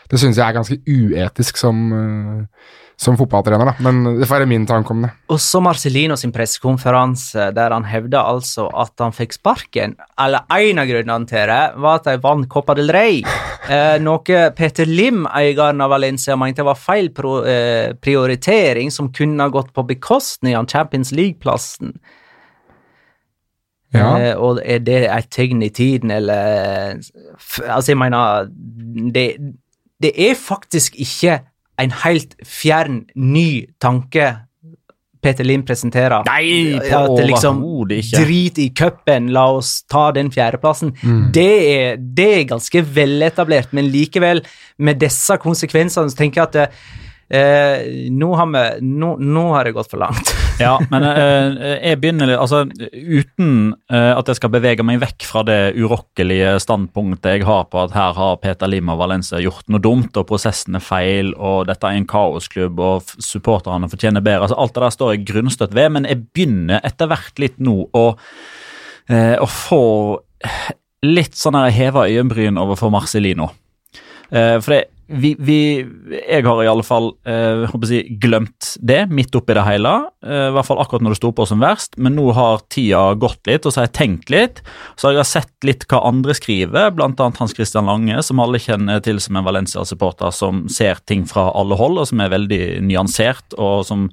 det synes jeg er ganske uetisk som, eh, som fotballtrener, da. Men det får være min tanke om det. Og så Marcelino sin pressekonferanse, der han hevda altså at han fikk sparken. Eller en av grunnene til det var at de vant Copa del Rey. Eh, noe Peter Lim, eieren av Valencia, mente var feil pro, eh, prioritering, som kunne ha gått på bekostning av Champions League-plassen. Ja. Eh, og er det et tegn i tiden, eller Altså, jeg mener det, det er faktisk ikke en helt fjern, ny tanke Peter Lim presenterer. Nei, på At det liksom ikke. Drit i cupen, la oss ta den fjerdeplassen. Det, er, det er ganske veletablert, men likevel, med disse konsekvensene, så tenker jeg at det, Eh, nå, har vi, nå, nå har det gått for langt. Ja, men uh, jeg begynner litt Altså, uten uh, at jeg skal bevege meg vekk fra det urokkelige standpunktet jeg har på at her har Peter Lim og Valencia gjort noe dumt, og prosessen er feil, og dette er en kaosklubb, og supporterne fortjener bedre. Altså, alt det der står jeg grunnstøtt ved, men jeg begynner etter hvert litt nå å, uh, å få litt sånn her heva øyenbryn overfor Marcelino. Eh, for det, vi, vi, jeg har i alle fall eh, jeg, glemt det midt oppi det hele. Eh, I hvert fall akkurat når det sto på som verst. Men nå har tida gått litt, og så har jeg tenkt litt. Så har jeg sett litt hva andre skriver, bl.a. Hans Christian Lange, som alle kjenner til som en Valencia-supporter som ser ting fra alle hold, og som er veldig nyansert, og som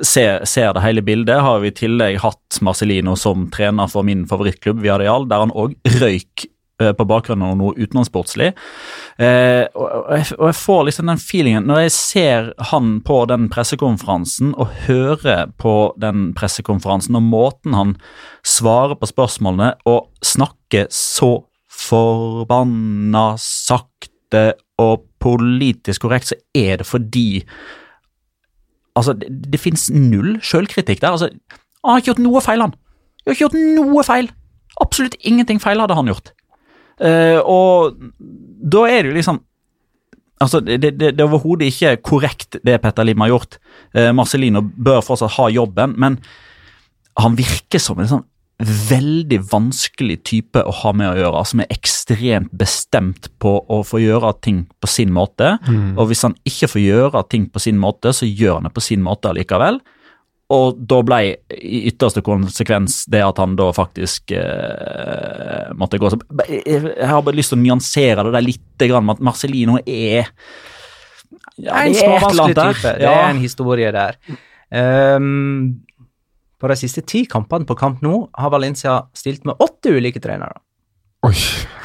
ser, ser det hele bildet. Har vi i tillegg hatt Marcelino som trener for min favorittklubb, Viadial, der han òg røyk på bakgrunn av noe utenlandssportslig. Eh, og, og, og jeg får liksom den feelingen Når jeg ser han på den pressekonferansen og hører på den pressekonferansen og måten han svarer på spørsmålene og snakker så forbanna sakte og politisk korrekt, så er det fordi Altså, det, det finnes null sjølkritikk der. Altså, han har ikke gjort noe feil, han. Han har ikke gjort noe feil. Absolutt ingenting feil hadde han gjort. Eh, og da er det jo liksom Altså, Det, det, det er overhodet ikke korrekt, det Petter Lim har gjort. Uh, Marcelino bør fortsatt ha jobben, men han virker som en sånn veldig vanskelig type å ha med å gjøre, som er ekstremt bestemt på å få gjøre ting på sin måte. Og hvis han ikke får gjøre ting på sin måte, så gjør han det på sin måte allikevel. Og da ble i ytterste konsekvens det at han da faktisk eh, måtte gå. Så jeg, har bare lyst til å nyansere det der litt, med at Marcelino er ja, en det er annet der. type. Det er en historie der. Um, på de siste ti kampene på kamp nå har Valencia stilt med åtte ulike trenere. Oi,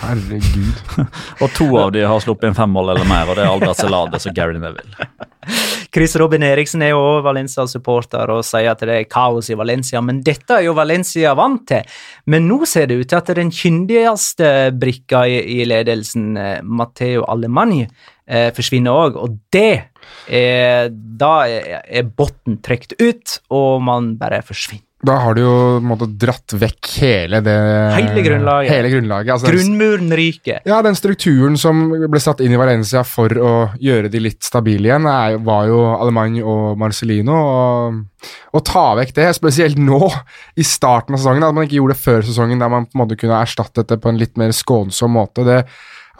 herregud. Og to av de har sluppet inn fem mål eller mer, og det er Albert Celades og Gary Neville. Chris Robin Eriksen er jo også Valencia-supporter og sier at det er kaos i Valencia, men dette er jo Valencia vant til. Men nå ser det ut til at den kyndigste brikka i, i ledelsen, eh, Matteo Alemanni, eh, forsvinner òg, og det er Da er, er botten trukket ut, og man bare forsvinner. Da har du jo måtte, dratt vekk hele det Hele grunnlaget. Hele grunnlaget. Altså, Grunnmuren ryker. Ja, den strukturen som ble satt inn i Valencia for å gjøre de litt stabile igjen, er, var jo Alemany og Marcelino. Og, å ta vekk det, spesielt nå i starten av sesongen, at man ikke gjorde det før sesongen, der man på en måte kunne erstattet det på en litt mer skånsom måte, det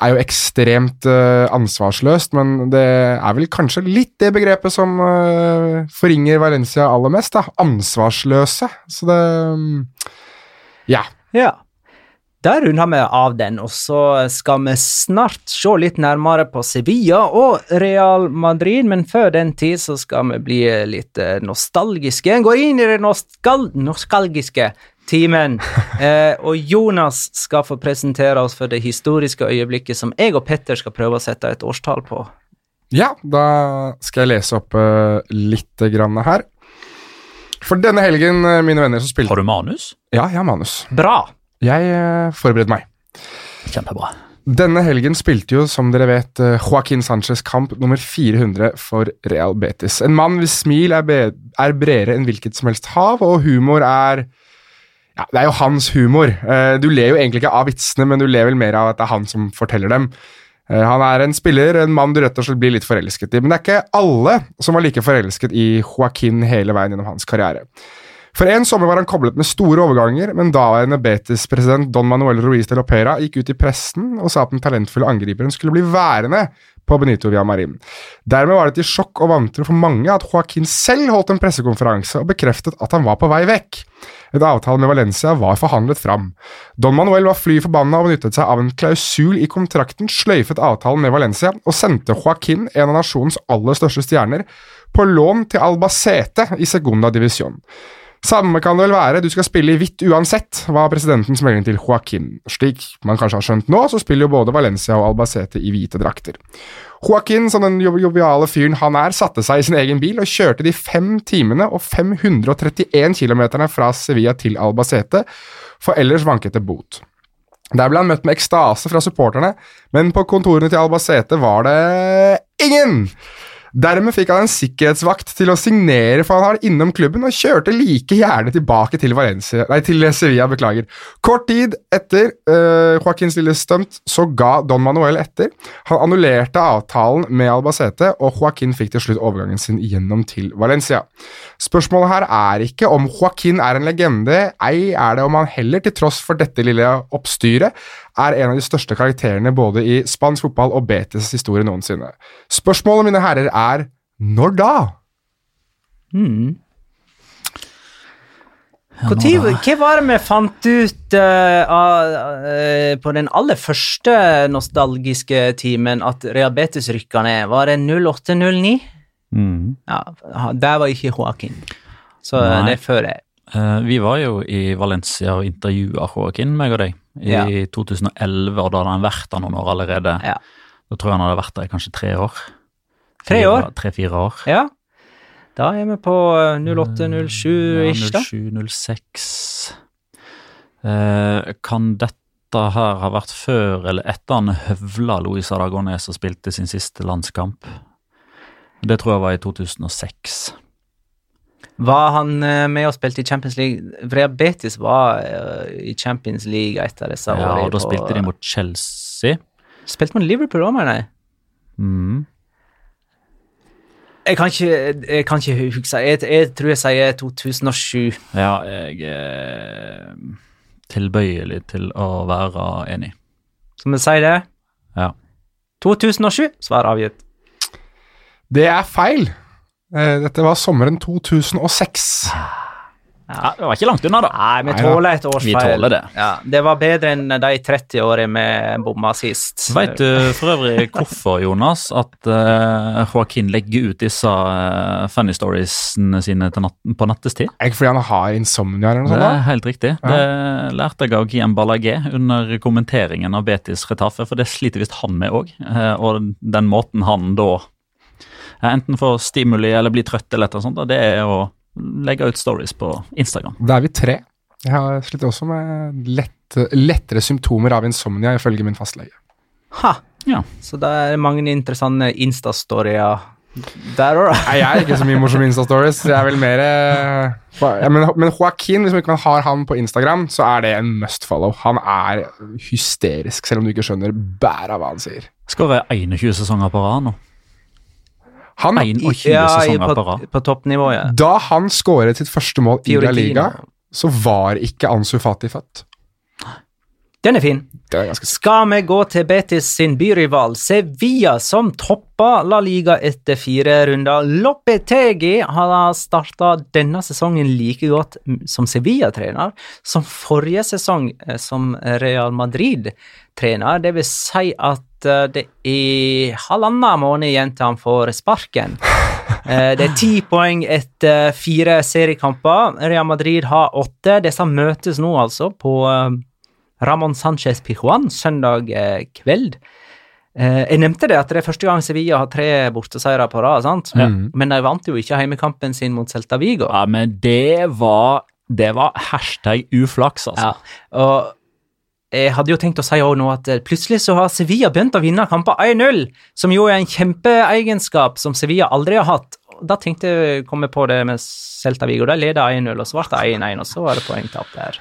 er jo ekstremt uh, ansvarsløst, men det er vel kanskje litt det begrepet som uh, forringer Valencia aller mest, da. Ansvarsløse. Så det um, Ja. Ja. Der runder vi av den, og så skal vi snart se litt nærmere på Sevilla og Real Madrid, men før den tid så skal vi bli litt eh, nostalgiske. Gå inn i det nostal nostalgiske timen, eh, og Jonas skal få presentere oss for det historiske øyeblikket som jeg og Petter skal prøve å sette et årstall på. Ja, da skal jeg lese opp uh, litt grann her. For denne helgen, eh, mine venner, så spilte Har du manus? Ja, jeg har manus. Bra! Jeg uh, forbereder meg. Kjempebra. Denne helgen spilte jo, som dere vet, Joaquin Sanchez kamp nummer 400 for Real Betis. En mann hvis smil er, be er bredere enn hvilket som helst hav, og humor er ja, Det er jo hans humor. Eh, du ler jo egentlig ikke av vitsene, men du ler vel mer av at det er han som forteller dem. Eh, han er en spiller, en mann du rett og slett blir litt forelsket i. Men det er ikke alle som var like forelsket i Joaquin hele veien gjennom hans karriere. For en sommer var han koblet med store overganger, men daværende Betis-president Don Manuel Ruiz de Lopera gikk ut i pressen og sa at den talentfulle angriperen skulle bli værende på Benito Villamarin. Dermed var det til sjokk og vantro for mange at Joaquin selv holdt en pressekonferanse og bekreftet at han var på vei vekk. Et avtale med Valencia var forhandlet fram. Don Manuel var fly forbanna og benyttet seg av en klausul i kontrakten, sløyfet avtalen med Valencia og sendte Joaquin, en av nasjonens aller største stjerner, på lån til Albacete i Segunda Divisjon. Samme kan det vel være, du skal spille i hvitt uansett, var presidentens melding til Joaquin. Slik man kanskje har skjønt nå, så spiller jo både Valencia og Albacete i hvite drakter. Joaquin, som den jo- joviale fyren han er, satte seg i sin egen bil og kjørte de fem timene og 531 kilometerne fra Sevilla til Albacete, for ellers vanket det bot. Der ble han møtt med ekstase fra supporterne, men på kontorene til Albacete var det ingen! Dermed fikk han en sikkerhetsvakt til å signere for han har innom klubben, og kjørte like gjerne tilbake til, Valencia, nei, til Sevilla. beklager. Kort tid etter uh, Joaquins lille stunt så ga Don Manuel etter. Han annullerte avtalen med Albacete, og Joaquin fikk til slutt overgangen sin gjennom til Valencia. Spørsmålet her er ikke om Joaquin er en legende, ei er det om han heller, til tross for dette lille oppstyret, er en av de største karakterene både i spansk fotball og Betes historie noensinne. Spørsmålet, mine herrer, er når da? Mm. Hvor tid, hva var det vi fant ut uh, uh, på den aller første nostalgiske timen at Rehabetes rykka ned? Var det 08-09? Mm. Ja, der var ikke Joaquin. Så Nei. det er før jeg. Eh, vi var jo i Valencia og intervjua Joaquin, meg og deg, i Ja. 2011, og da hadde han vært der noen år allerede. Ja. Da tror jeg han hadde vært der i kanskje tre år. Tre år? Tre-fire år. Ja. Da er vi på uh, 08-07-ish, da. 07-06 eh, Kan dette her ha vært før eller etter han høvla Luis Aragones og spilte sin siste landskamp? Det tror jeg var i 2006. Var han eh, med og spilte i Champions League? Vrea Betis var eh, i Champions League et av disse Ja, årene. og da på- spilte de mot Chelsea. Spilte man Liverpool òg, mener jeg? Mm. Jeg kan ikke, jeg kan ikke huske. Jeg, jeg tror jeg sier 2007. Ja, jeg er tilbøyelig til å være enig. Skal vi si det? Ja. 2007. Svar avgitt. Det er feil. Eh, Dette var sommeren 2006. Ja, det var ikke langt unna, da. Nei, vi tåler et års Vi feil. tåler det. Ja, det var bedre enn de 30 årene vi bomma sist. Veit du for øvrig hvorfor, Jonas, at uh, Joaquin legger ut disse uh, funny storiesene sine til natt, på nattestid? Er ikke fordi han har insomnia eller noe Det sånt? er da? helt riktig. Det lærte jeg av Guillaume Ballagé under kommenteringen av Betis Retafe, for det sliter visst han med òg. Og den måten han da enten får stimuli eller blir trøtt eller et eller annet sånt, da, det er å legge ut stories på Instagram. Da er vi tre. Jeg har sliter også med lett, lettere symptomer av insomnia, ifølge min fastlege. Ha! Ja. Så det er mange interessante Insta-storyer der òg, da. Nei, Jeg er ikke så mye morsom Insta-stories. Jeg er vel mer eh, ja, men, men Joaquin, hvis man ikke har han på Instagram, så er det en must follow. Han er hysterisk, selv om du ikke skjønner bæret av hva han sier. Skårer 21 sesonger på rad nå. Han, 21 Ja, i- sesonger på på, rad. på toppnivået. da han skåret sitt første mål i La Liga, så var ikke Ansu Fati født. Den er fin. Det er ganske Skal vi gå til Betis sin byrival Sevilla, som toppa La Liga etter fire runder. Lopetegi har starta denne sesongen like godt som Sevilla-trener som forrige sesong eh, som Real Madrid-trener. Det vil si at eh, det er halvannen måned igjen til han får sparken. Eh, Det er ti poeng etter fire seriekamper. Real Madrid har åtte. Disse møtes nå altså på eh, Ramón Sánchez Pijuan søndag eh, kveld. Eh, jeg nevnte det at det er første gang Sevilla har tre borteseiere på rad, sant? men de vant jo ikke heimekampen sin mot Celta Vigo. Ja, men det var Det var hashtag uflaks, altså. Ja, og jeg hadde jo tenkt å si også nå at eh, plutselig så har Sevilla begynt å vinne kamper 1-0, som jo er en kjempeegenskap som Sevilla aldri har hatt. Da tenkte jeg komme på det med Celta Vigo. De leda 1-0, og så ble det 1-1, og så var det poengtap der.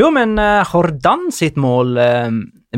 Jo, men uh, Hordan sitt mål uh,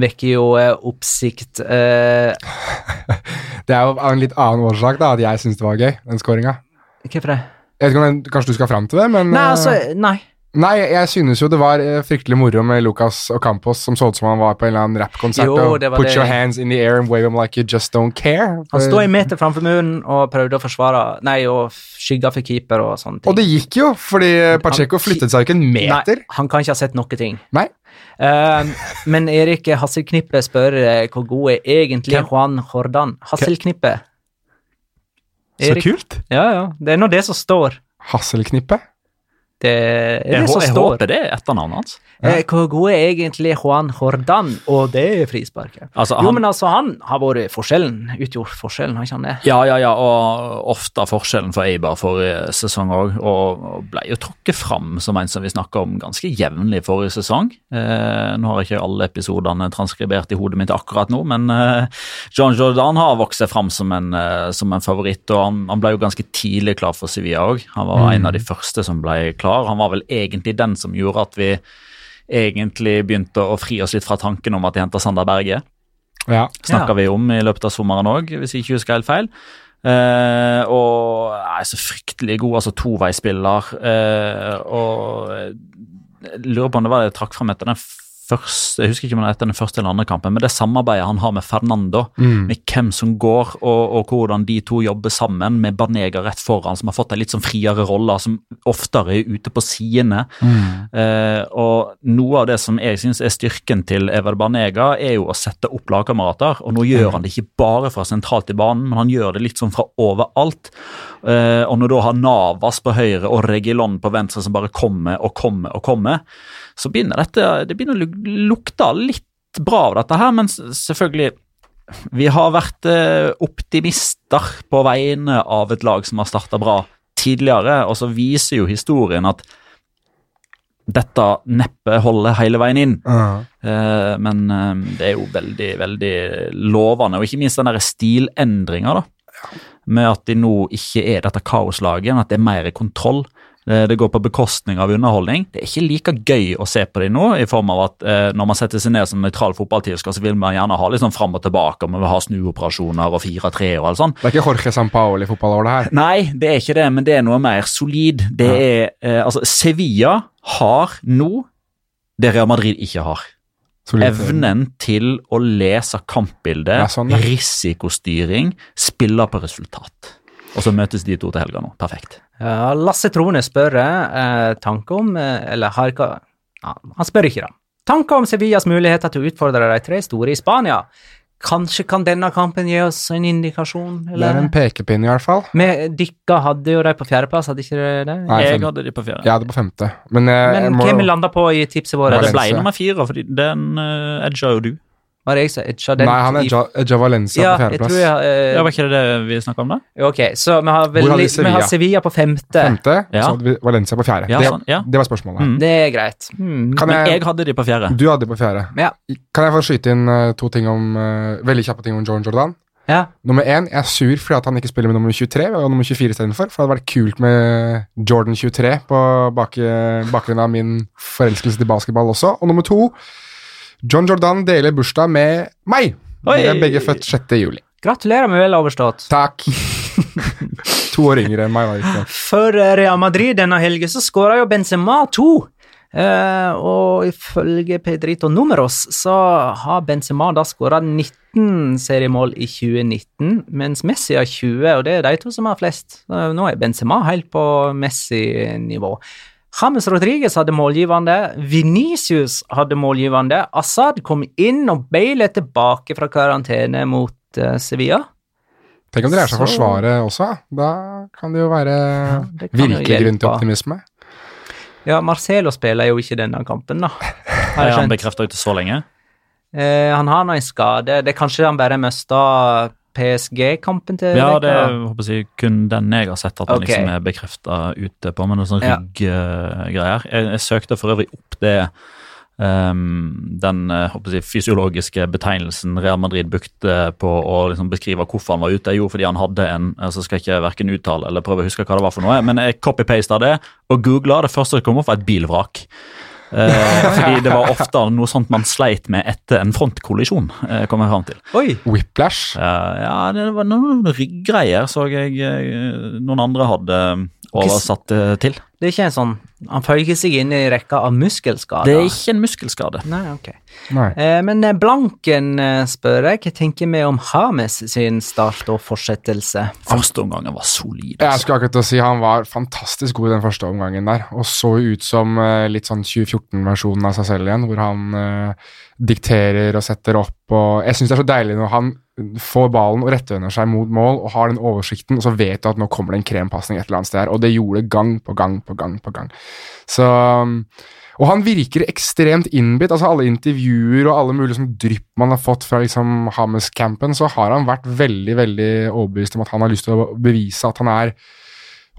vekker jo uh, oppsikt. Eh, Det er jo av en litt annen årsak da, at jeg syns det var gøy, den skåringa. Hvorfor det? Jeg vet ikke om det, Kanskje du skal fram til det, men Nei, eh, altså, nei. Nei, jeg synes jo det var eh, fryktelig moro med Lucas Ocampos, som så ut som han var på en eller annen rappkonsert. Og Put det. your hands in the air and wave them like you just don't care. Han sto en meter framfor muren og prøvde å forsvare Nei, og skygga for keeper og sånne ting. Og det gikk jo, fordi Pacheco flyttet seg jo ikke en meter. Nei, han kan ikke ha sett noe ting. Nei. Uh, men Erik Hasselknippe spør eh, hvor god er egentlig Hvem? Juan Hordan. Hasselknippe. Så kult. Ja, ja. Det er nå det som står. Hasselknippe. Det er Jeg, det som jeg står. håper det er etternavnet hans. Eh, Hvor god er egentlig Juan Jordan, og det er frisparket? Altså, Jo, men altså, han har vært forskjellen, utgjort forskjellen, har ikke han det? Ja, ja, ja, og ofte forskjellen for Eibar forrige sesong òg, og ble jo trukket fram som en som vi snakka om ganske jevnlig forrige sesong. Eh, nå har jeg ikke alle episodene transkribert i hodet mitt akkurat nå, men eh, John Jordan har vokst seg fram som en, eh, som en favoritt, og han, han ble jo ganske tidlig klar for Sevilla òg. Han var en av de første som ble klar. Han var vel egentlig den som gjorde at vi egentlig begynte å fri oss litt fra tanken om at de henta Sander Berge Ja. snakka Ja. vi om i løpet av sommeren òg, hvis jeg ikke husker helt feil. Uh, og er så fryktelig god, altså toveisspiller. Uh, og jeg lurer på om det var det jeg trakk fram etter den første Jeg husker ikke om det er etter den første eller andre kampen, men det samarbeidet han har med Fernando, med hvem som går, og, og hvordan de to jobber sammen, med Banega rett foran, som har fått en litt sånn friere rolle, som oftere er ute på sidene. Eh, og noe av det som jeg syns er styrken til Ever Banega, er jo å sette opp lagkamerater. Og nå gjør han det ikke bare fra sentralt i banen, men han gjør det litt sånn fra overalt. Eh, og når du da har Navas på høyre og Regilon på venstre som bare kommer og kommer og kommer, så begynner dette det begynner å luk- lukte litt bra av dette her, men selvfølgelig vi har vært eh, optimister på vegne av et lag som har starta bra tidligere, og så viser jo historien at dette neppe holder hele veien inn. Eh, men eh, det er jo veldig, veldig lovende, og ikke minst den der stilendringa, da. Med at de nå ikke er dette kaoslaget, men at det er mer kontroll. Eh, Det går på bekostning av underholdning. Det er ikke like gøy å se på dem nå, i form av at eh, når man setter seg ned som nøytral fotballtilsker, så vil man gjerne ha litt sånn fram og tilbake, og man vil ha snuoperasjoner og 4-3 og alt sånt. Det er ikke Jorge Sampaoli-fotball over det her. Nei, det er ikke det, men det er noe mer solid. Det er, eh, altså, Sevilla har nå det Real Madrid ikke har. Evnen til å lese kampbildet, Ja, sånn, ja. risikostyring, spiller på resultat. Og så møtes de to til helga nå. Perfekt. Ja, Lasse Trone spør eh, tanke om eh, Eller har ikke ja, Han spør ikke, da. Tanker om Sevillas muligheter til å utfordre de tre store i Spania. Kanskje kan denne kampen gi oss en indikasjon? Det er en pekepinn, i hvert fall. Men dykka hadde jo de på fjerdeplass, hadde ikke dere det? Nei, jeg fem. hadde de på fjerde. Jeg hadde på femte. Men, jeg, jeg Men må, hvem landa på i tipset vårt? det ble nummer fire, for den uh, edga jo du. Var det jeg som edga den? Nei, han er i- Ja, Edja Valencia Ja, på jeg tror fjerdeplass. jeg eh, Ja, Var ikke det det vi snakka om da? Ok, så vi har, vel, har vi vi Sevilla? har Sevilla på femte. Femte, Ja. så hadde vi Valencia på fjerde. Ja, det, sånn, ja. det var spørsmålet. Mm. Det er greit. Mm. Kan Men jeg, jeg hadde de på fjerde. du hadde de på fjerde. Ja. Kan jeg få skyte inn eh, to ting om uh, veldig kjappe ting om Jordan Jordan? ja. Nummer én, jeg er sur fordi at han ikke spiller med nummer 23 og nummer 24 istedenfor. For det hadde vært kult med Jordan 23 på bak, bakgrunnen av min forelskelse til basketball også. Og nummer to, John Jordan deler bursdag med meg. Vi er begge født 6. juli. Gratulerer med vel overstått. Takk. to år yngre enn meg. Ikke. For eh, Real Madrid denne helgen så skåra jo Benzema to. Uh, og ifølge Pedrito Numeros så har Benzema da skåra 19 seriemål i 2019, mens Messi har 20, og det er de to som har flest. Uh, nå er Benzema helt på Messi-nivå. James Rodriguez hadde målgivende, Venicius hadde målgivende, Assad kom inn og Bale er tilbake fra karantene mot uh, Sevilla. Tenk om de lærer seg å Så- forsvare også. Da kan det jo være det virkelig grunn til optimisme. Ja, Marcelo spiller jo ikke denne kampen, da. Har Er jeg han bekrefta ikke så lenge? Eh, han har nå en skade. Det er kanskje han bare mista PSG-kampen til Ja, det er håper jeg, kun den jeg har sett at han okay. liksom er bekrefta ute på, med noen sånne Ja. rygggreier. Jeg, jeg søkte for øvrig opp det um, den eh, håper jeg, fysiologiske betegnelsen Real Madrid brukte på å liksom beskrive hvorfor han var ute. Jo, fordi han hadde en altså skal jeg ikke verken uttale eller prøve å huske hva det var for noe, men jeg copy-pasta det og googla. Det første som kom opp, var et bilvrak. Eh, fordi det var ofte noe sånt man sleit med etter en frontkollisjon, eh, kom jeg frem til. Oi! Whiplash. Ja, ja, det var noen ryggreier så jeg eh, noen andre hadde oversatt det til. Det er ikke en sånn Han føyer seg inn i rekka av muskelskader. Det er ikke en muskelskade. Nei, ok. Nei. Eh, men eh, Blanken eh, spør jeg, hva tenker vi om Hames sin start og fortsettelse? Første omgangen var solid. Jeg Altså. skulle akkurat å si Han var fantastisk god i den første omgangen der, og så ut som eh, litt sånn 2014-versjonen av seg selv igjen, hvor han eh, dikterer og setter opp. og Jeg syns det er så deilig når han får ballen og rettevender seg mot mål og har den oversikten, og så vet du at nå kommer det en krempasning et eller annet sted. Og det gjorde det gang på gang på gang på gang. Så og han virker ekstremt innbitt. altså Alle intervjuer og alle mulige sånn drypp man har fått fra liksom Hames-campen, så har han vært veldig veldig overbevist om at han har lyst til å bevise at han er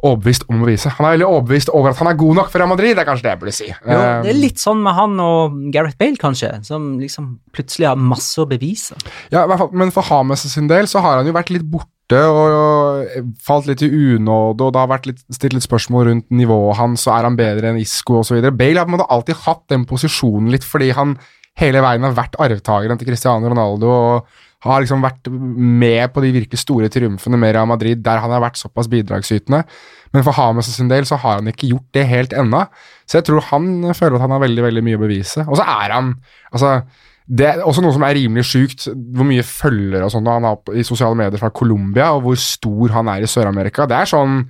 overbevist om å vise. Han er veldig overbevist over at han er god nok for Real Madrid, det er kanskje det jeg burde si. Jo, det er litt sånn med han og Gareth Bale, kanskje, som liksom plutselig har masse å bevise. Ja, men for Hames sin del så har han jo vært litt borte og falt litt i unåde, og det har vært litt, stilt litt spørsmål rundt nivået hans, og er han bedre enn Isco osv. Bale har på en måte alltid hatt den posisjonen litt fordi han hele veien har vært arvtakeren til Cristiano Ronaldo og har liksom vært med på de virkelig store triumfene med Real Madrid, der han har vært såpass bidragsytende. Men for Hames sin del så har han ikke gjort det helt ennå. Så jeg tror han føler at han har veldig veldig mye å bevise. Og så er han altså det er også noe som er rimelig sjukt, hvor mye følger og sånt han har i sosiale medier fra Colombia, og hvor stor han er i Sør-Amerika. Det er sånn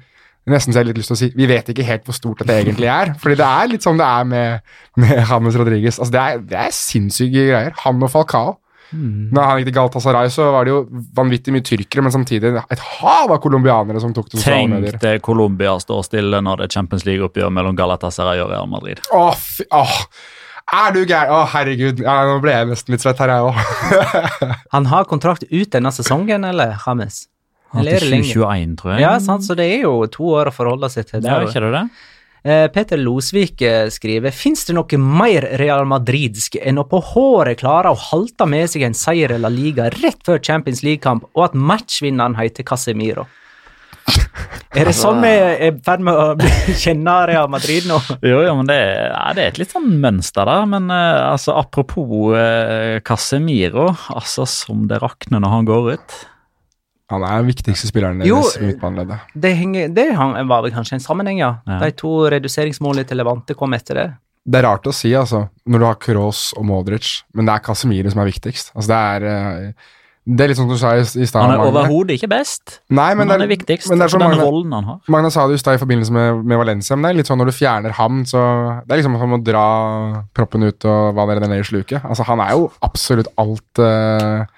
nesten så jeg har litt lyst til å si Vi vet ikke helt hvor stort dette egentlig er. fordi det er litt sånn det er med, med James Rodriguez. Altså, det, er, det er sinnssyke greier. Han og Falcao. Mm. Når han gikk til Galatasaray, så var det jo vanvittig mye tyrkere, men samtidig et hav av colombianere som tok til sosiale medier. Tenk det Colombia står stille når det er Champions League-oppgjør mellom Galatasaray og Real Madrid. Åh, fy, åh. Er du gæren? Å, herregud. Ja, nå ble jeg nesten litt svett her, jeg òg. han har kontrakt ut denne sesongen, eller, James? Eller er til 2021, tror jeg. Ja, sant, så det er jo to år å forholde seg til. jo ikke det det? Eh, Peter Losvik eh, skriver Fins det noe mer Real Madridsk enn å på håret klare å halte med seg en seier eller liga rett før Champions League-kamp, og at matchvinneren heter Casemiro? Er det altså, sånn vi er i ferd med å kjenne Real Madrid nå? Jo, jo, men det, er, det er et litt sånn mønster der. Men uh, altså, apropos Casemiro, altså som det rakner når han går ut. Han er den viktigste spilleren deres i midtbaneleddet. Det, det var vel kanskje en sammenheng, ja. ja. De to reduseringsmålene til Levante kom etter det. Det er rart å si, altså, når du har Kroos og Modric, men det er Casemiro som er viktigst. Altså, det er uh, det er litt sånn du sa i, i stad. Han er overhodet ikke best, Nei, men, men han er, er viktigst. Men det er sånn den Magne, rollen han har. Magne sa det i stad i forbindelse med, med, Valencia, men det er litt sånn når du fjerner ham, så Det er liksom som å dra proppen ut og hva det er ned i sluket. Altså, han er jo absolutt alt uh,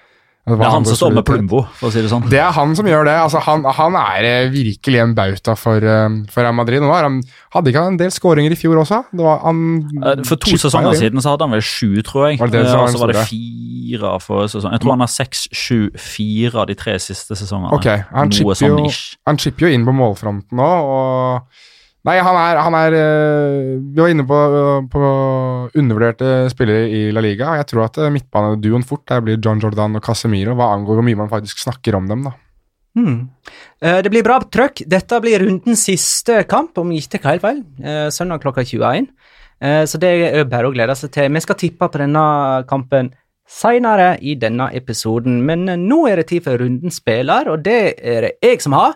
det er han som står med Plumbo, for å si det sånn. Det er han som gjør det. Altså, han, han, er eh, virkelig en bauta for, uh, for Real Madrid. Nå han, hadde ikke han en del skåringer i fjor også? Han, uh, for to sesonger siden så hadde han vel sju, tror jeg. Og så var det fire for sesongen. Jeg tror han har seks, sju, fire av de tre siste sesongene. Okay, han Noe sånn. Han chipper jo inn på målfronten nå, og Nei, han er, han er eh, Vi var inne på, på, undervurderte spillere i La Liga. Jeg tror at eh, midtbaneduoen fort der blir John Jordan og Casemiro, hva angår hvor mye man faktisk snakker om dem. da. Eh, det blir bra trøkk. Dette blir rundens siste kamp, om ikke tar helt feil. Søndag klokka 21. Så det er bare å glede seg til. Vi skal tippe på denne kampen seinere i denne episoden, men nå er det tid for rundens spiller, og det er det jeg som har.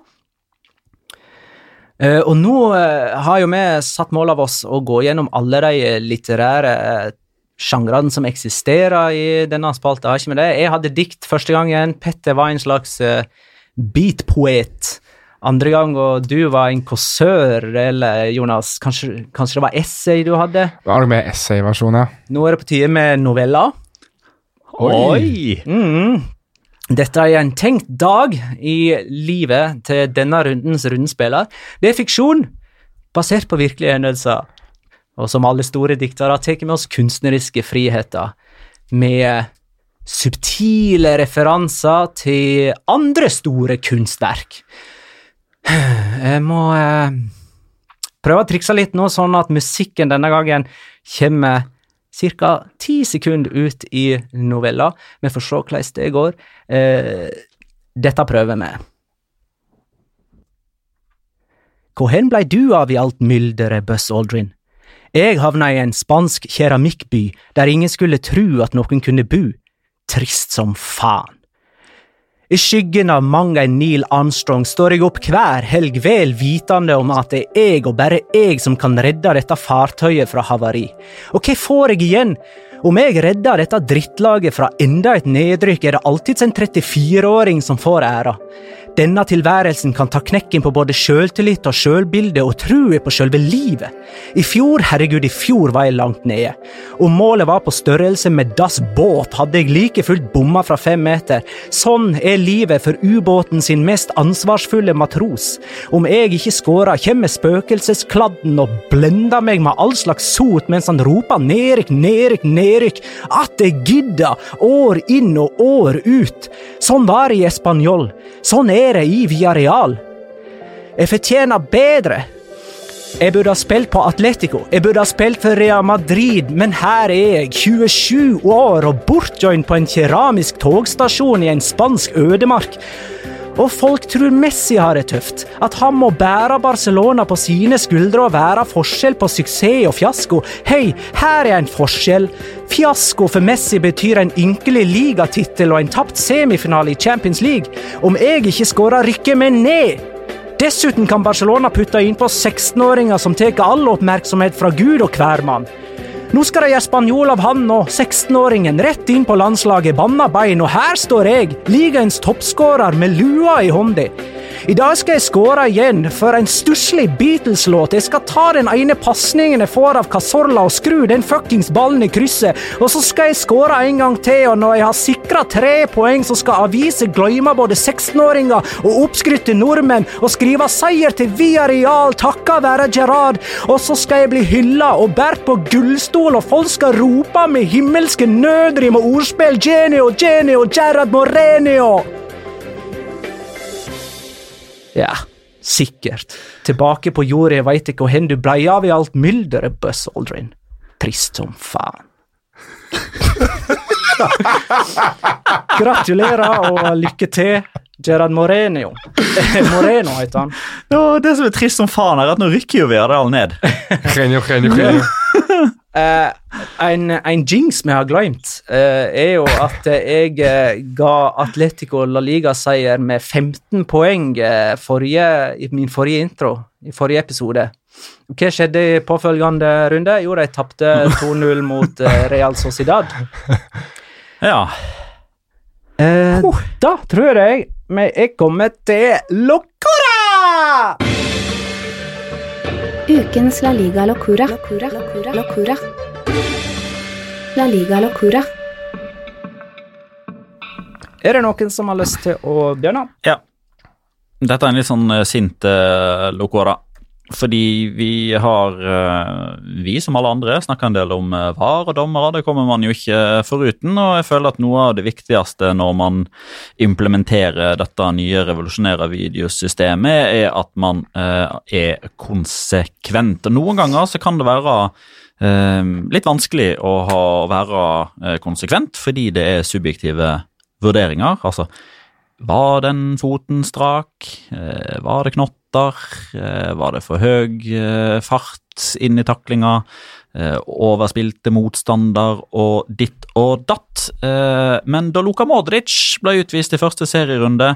Uh, og nå uh, har jo vi satt mål av oss å gå gjennom alle de litterære uh, sjangrene som eksisterer i denne spalta. Har ikke med det. Jeg hadde dikt første gangen. Petter var en slags uh, beatpoet andre gang, og du var en kåsør, eller Jonas, kanskje, kanskje, det var essay du hadde? Det var med essayversjon, ja. Nå er det på tide med noveller. Oi! Oi. Mm. Dette er en tenkt dag i livet til denne rundens rundspiller. Det er fiksjon, basert på virkelige hendelser. Og som alle store diktere tar vi oss kunstneriske friheter, med subtile referanser til andre store kunstverk. Jeg må eh, prøve å trikse litt nå, sånn at musikken denne gangen kommer ca. ti sekunder ut i novella. Vi får se hvordan det går. Eh, dette prøver vi. Hvor hen blei du av i alt mylderet, Buss Aldrin? Jeg havna i en spansk keramikkby der ingen skulle tru at noen kunne bo. Trist som faen. I skyggen av mang en Neil Armstrong står jeg opp hver helg vel vitende om at det er jeg og bare jeg som kan redde dette fartøyet fra havari. Og hva får jeg igjen? Om jeg redder dette drittlaget fra enda et nedrykk, er det alltids en 34-åring som får æra. Denne tilværelsen kan ta knekken på både sjøltillit og sjølbilde og trua på sjølve livet. I fjor, herregud, i fjor var jeg langt nede. Om målet var på størrelse med dass båt, hadde jeg like fullt bomma fra fem meter. Sånn er livet for ubåten sin mest ansvarsfulle matros. Om jeg ikke skårer, kommer spøkelseskladden og blender meg med all slags sot mens han roper nedrykk, nedrykk, nedrykk. At jeg gidder, år inn og år ut. Sånn var det i espanjol. Sånn er det i Villarreal. Jeg fortjener bedre. Jeg burde ha spilt på Atletico, jeg burde ha spilt for Real Madrid, men her er jeg, 27 år og bortjoint på en keramisk togstasjon i en spansk ødemark. Og folk tror Messi har det tøft. At han må bære Barcelona på sine skuldre og være forskjell på suksess og fiasko. Hei, her er en forskjell. Fiasko for Messi betyr en ynkelig ligatittel og en tapt semifinale i Champions League. Om jeg ikke skårer, rykker vi ned. Dessuten kan Barcelona putte innpå 16-åringer som tar all oppmerksomhet fra Gud og hver mann. Nå skal de gjøre spanjol av han og 16-åringen rett inn på landslaget, banna bein, og her står jeg, ligaens toppskårer med lua i hånda. I dag skal jeg skåre igjen for en stusslig Beatles-låt. Jeg skal ta den ene pasningen jeg får av Casorla og skru den fuckings ballen i krysset, og så skal jeg skåre en gang til, og når jeg har sikra tre poeng, så skal aviser glemme både 16-åringer og oppskrytte nordmenn og skrive seier til Villarreal takka være Gerard, og så skal jeg bli hylla og båret på gullstol, og folk skal rope med himmelske nødrim og ordspill Genio, Genio, Gerard Moreno. Ja, sikkert. Tilbake på jorda, jeg veit ikke hvor du blei av i alt mylderet, Buzz Aldrin. Trist som faen. Gratulerer og lykke til, Gerard Moreno. Moreno heter han. Ja, det som er trist som faen, er at nå rykker jo Villarreal ned. Genio, genio, genio. Eh, en, en jinx vi har glemt, uh, er jo at jeg uh, ga Atletico La Liga-seier med 15 poeng forrige, i min forrige intro, i forrige episode. Hva skjedde i påfølgende runde? Jo, de tapte 2-0 mot Real Sociedad. Ja. Eh, Da tror jeg vi er kommet til Locora! Ukens La Liga Locura. Locura. Locura. Locura. La Liga Locura. Er det noen som har lyst til å begynne? ja. Dette er en litt sånn eh, sint uh, locora. Fordi vi har, eh, vi som alle andre, snakka en del om eh, VAR og dommere. Det kommer man jo ikke foruten. Og jeg føler at noe av det viktigste når man implementerer dette nye revolusjonære videosystemet, er at man eh, er konsekvent. Og noen ganger så kan det være litt vanskelig å, ha, være konsekvent, fordi det er subjektive vurderinger. Altså, var den foten strak? Var det knotter? Eh, var det for høy eh, fart inn i taklinga? Eh, overspilte motstander og ditt og datt. Men da Luka Modric ble utvist i første serierunde,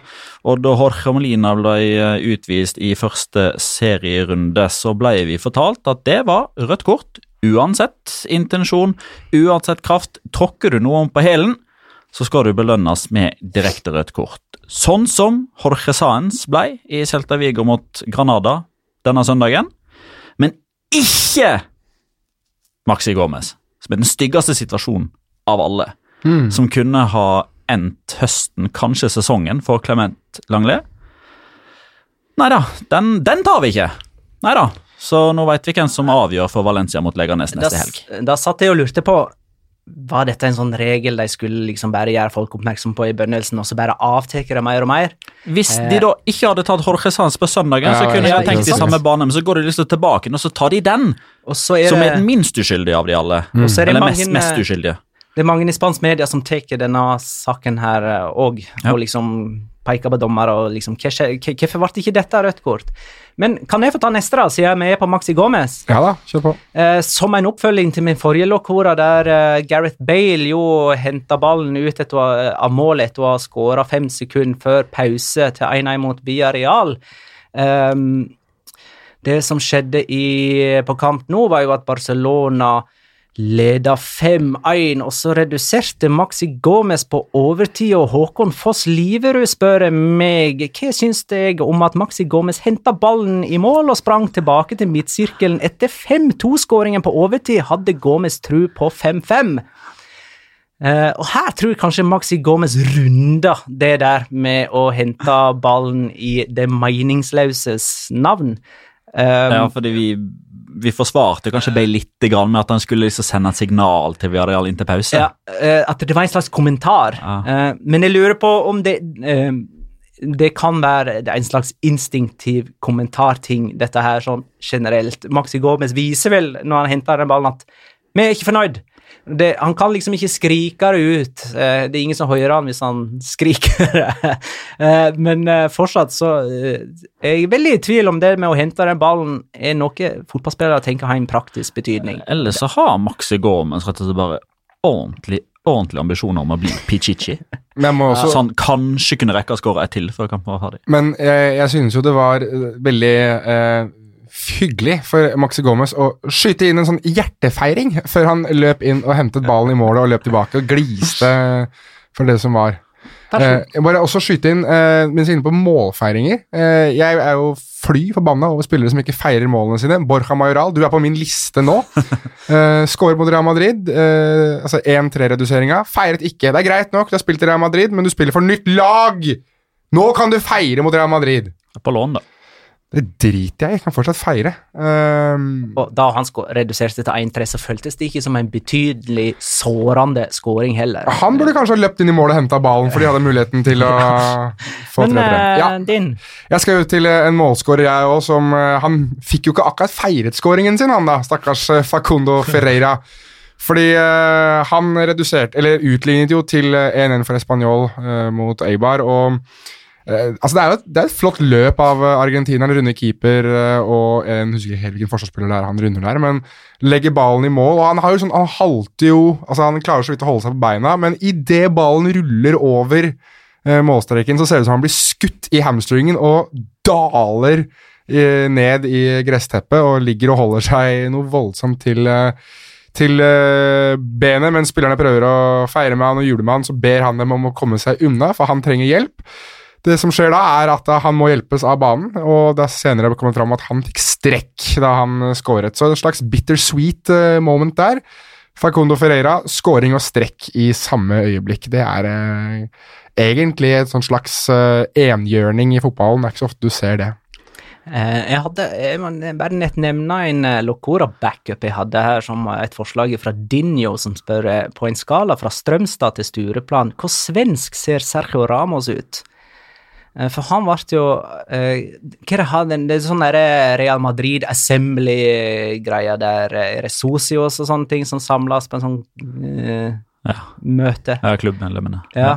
og da Jorge Molina ble utvist i første serierunde, så ble vi fortalt at det var rødt kort. Uansett intensjon, uansett kraft. Tråkker du noen på hælen, så skal du belønnes med direkte rødt kort. Sånn som Jorge Saenz ble i Celta Vigo mot Granada denne søndagen. Men ikke Maxi Gomez, som er den styggeste situasjonen av alle. Som kunne ha endt høsten, kanskje sesongen, for Clement Langlais. Nei da, den, den tar vi ikke. Nei da. Så nå veit vi hvem som avgjør for Valencia mot Leganes neste helg. da satt jeg og lurte på Var dette en sånn regel de skulle liksom bare gjøre folk oppmerksom på i begynnelsen, og så bare avtar det mer og mer? Hvis de da ikke hadde tatt Jorge Sanz på søndagen, så kunne ja, jeg tenkt de i samme bane, men så går de liksom tilbake og så tar de den, Og så er som det, er den minst uskyldige av de alle. og så er det Eller mange, mest, mest uskyldige. Det er mange i spansk media som tar denne saken her òg, Ja. og liksom peker på dommere og liksom Hvorfor ble ikke dette rødt kort? Men kan jeg få ta neste, da, siden vi er på Maxi Gomez? Ja da, kjør på. Eh, som en oppfølging til min forrige lokora, der eh, Gareth Bale jo henta ballen ut etter, av målet etter å ha skåra fem sekunder før pause til 1-1 mot Villarreal. Um, det som skjedde i, på kamp nå, var jo at Barcelona leda 5-1, og så reduserte Maxi Gomez på overtid, og Håkon Foss Liverud spør meg hva syns deg om at Maxi Gomez henta ballen i mål og sprang tilbake til midtsirkelen etter 5-2-skåringen på overtid, hadde Gomez tru på 5-5. Uh, og her tror jeg kanskje Maxi Gomez runder det der med å hente ballen i det meningsløses navn. Um, Ja, fordi vi, vi forsvarte kanskje Bay litt grann med at han skulle liksom sende et signal til Viareal inntil pause. Ja, eh, at det var en slags kommentar. Ja. Eh, men jeg lurer på om det eh, Det kan være en slags instinktiv kommentarting, dette her, sånn generelt. Maxi Gomez viser vel, når han henter den ballen, at vi er ikke fornøyd. Det, han kan liksom ikke skrike det ut. Eh, det er ingen som hører han hvis han skriker det. Eh, men eh, fortsatt så eh, er jeg veldig i tvil om det med å hente den ballen er noe fotballspillere tenker har en praktisk betydning. Eller så har Maxi Gormans rett og slett bare ordentlig, ordentlig ambisjoner om å bli Pichichi. Også Så han kanskje kunne rekke å skåre ett til før kampen var ferdig. Men jeg, jeg synes jo det var veldig eh, hyggelig for Maxi Gomez å skyte inn en sånn hjertefeiring før han løp inn og hentet ballen i målet og løp tilbake og gliste for det som var. Eh, jeg bare også skyte inn, eh, mens jeg er inne på målfeiringer eh, Jeg er jo fly forbanna over spillere som ikke feirer målene sine. Borja Majoral, du er på min liste nå. Eh, Skårer mot Real Madrid. Eh, altså 1-3-reduseringa. Feiret ikke. Det er greit nok, du har spilt i Real Madrid, men du spiller for nytt lag! Nå kan du feire mot Real Madrid! På lån, da. Det driter jeg i, jeg kan fortsatt feire. Um, Og da han reduserte til 1-3, så føltes det ikke som en betydelig sårende skåring heller. han burde kanskje ha løpt inn i målet og henta ballen, for de hadde muligheten til å få Men 3-3. eh, Ja, din jeg skal jo til eh, en målskårer, jeg òg, som eh, Han fikk jo ikke akkurat feiret skåringen sin, han da, stakkars Facundo Ferreira. Fordi uh, han reduserte, eller utlignet jo til eh, 1-1 for Español uh, mot Eibar. og altså Det er jo et, det er et flott løp av argentineren. Argentina, en runde keeper eh, og en husker ikke helt hvilken forsvarsspiller det er han runder der, men legger ballen i mål. og Han har jo sånn, han halter jo altså Han klarer så vidt å holde seg på beina, men idet ballen ruller over eh, målstreken, så ser det ut som han blir skutt i hamstringen og daler eh, ned i gressteppet og ligger og holder seg noe voldsomt til eh, til eh, benet mens spillerne prøver å feire med han og jule med han, så ber han dem om å komme seg unna, for han trenger hjelp. Det som skjer da, er at han må hjelpes av banen, og det er senere kommet fram at han fikk strekk da han eh, skåret. Så et slags bittersweet eh, moment der. Facundo Ferreira, scoring og strekk i samme øyeblikk. Det er eh, egentlig et slags eh, enhjørning i fotballen. Det er ikke så ofte du ser det. Eh, jeg hadde jeg må bare nett nevne en eh, Locora-backup jeg hadde her, som et forslag fra Dinjo, som spør på en skala fra Strømstad til Stureplan, hvor svensk ser Sergio Ramos ut? Eh, For han ble jo eh, Hva er det han Det er sånn Real Madrid Assembly-greia der Resocios Resosios og sånne ting som samles på en sånn eh, Ja. møte. Ja, klubbmedlemmene. Ja.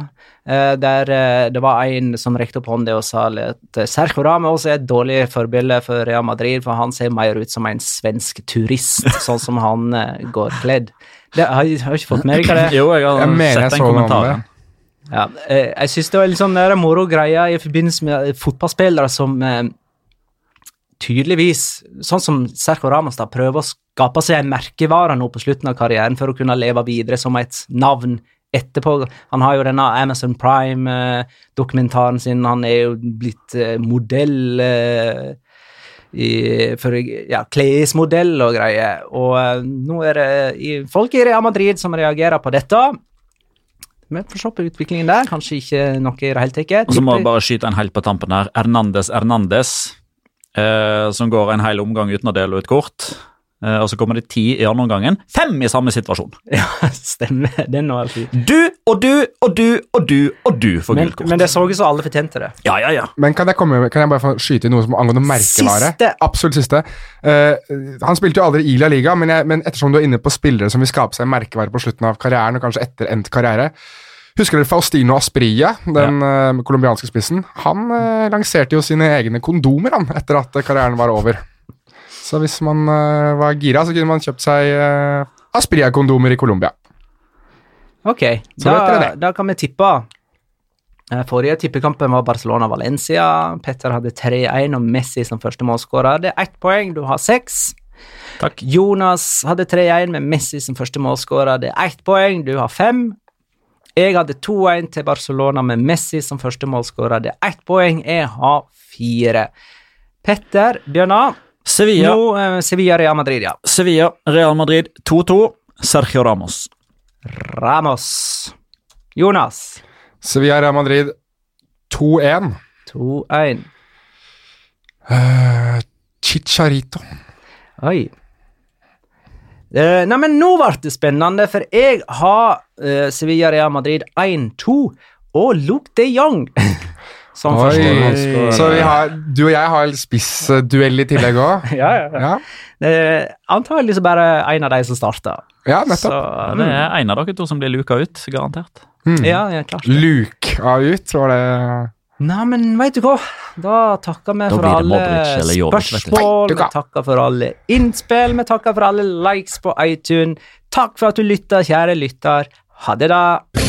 Eh, der eh, det var en som rekte opp hånda og sa at Sergio Ramos er et dårlig forbilde for Real Madrid, for han ser mer ut som en svensk turist, sånn som han eh, går kledd. Det jeg har jeg ikke fått med deg hva det er. Jo, jeg har Jeg sett den kommentaren. Ja, eh, jeg synes det var litt sånn der moro greie i forbindelse med fotballspillere som eh, tydeligvis, sånn som Ramos, da, prøver å skape seg en merkevare nå på slutten av karrieren for å kunne leve videre som et navn etterpå. Han har jo denne Amazon Prime-dokumentaren sin, han er jo blitt eh, modell eh, i, for ja, klesmodell og greier. Og eh, nå er det folk i Real Madrid som reagerer på dette. Vi får se på utviklingen der. Kanskje ikke noe i det hele tatt. Og så må jeg bare skyte en helt på tampen her. Hernandez Hernandez, eh, som går en hel omgang uten å dele ut kort. Eh, og så kommer det ti i andre omgangen. Fem i samme situasjon. Ja, stemmer. Den var fin. Du og du og du og du og du får gult kort. men det så ut som alle fortjente det. Ja, ja, ja. Men kan jeg, komme, kan jeg bare få skyte inn noe som angående merkevare? Siste. Absolutt siste. Uh, han spilte jo aldri i La Liga, men, jeg, men ettersom du er inne på spillere som vil skape seg merkevare på slutten av karrieren, og kanskje etter endt karriere Husker dere Faustino Asprilla, den colombianske ja. uh, spissen? Han uh, lanserte jo sine egne kondomer han, etter at eh, karrieren var over. Så hvis man eh, var gira, så kunne man kjøpt seg uh, Asprilla-kondomer i Colombia. Ok, da, da kan vi tippe. Eh, Forrige tippekampen var Barcelona-Valencia. Petter hadde 3-1 og Messi som første målskårer. Det er ett poeng, du har seks. Takk. Jonas hadde 3-1 med Messi som første målskårer. Det er ett poeng. Du har fem. Jeg hadde 2-1 til Barcelona med Messi som første målskårer. Det er ett poeng. Jeg har fire. Petter Bjørnar. Sevilla, Nå eh, Sevilla Real Madrid, ja. Sevilla, Real Madrid 2-2. Sergio Ramos. Ramos. Jonas. Sevilla Real Madrid 2-1. 2-1. Uh, Chicharito. Oi. Eh, nei, men nå ble det spennende, for jeg har eh, Sevilla Real Madrid 1-2 og Luke de Jong Oi. Så vi har, du og jeg har spissduell i tillegg òg. Ja, ja, ja. Ja. Eh, antageligvis bare en av de som starter. ja, Så. Det er en av dere to som blir luka ut, garantert. Mm. ja, ja, klart. Luka ut, var det Nei, men veit du hva? Da takker vi Da for alle Modric du. spørsmål, vi takker for alle innspill, vi takker for alle likes på iTunes. Takk for at du lytta, kjære lytter. Ha det, da.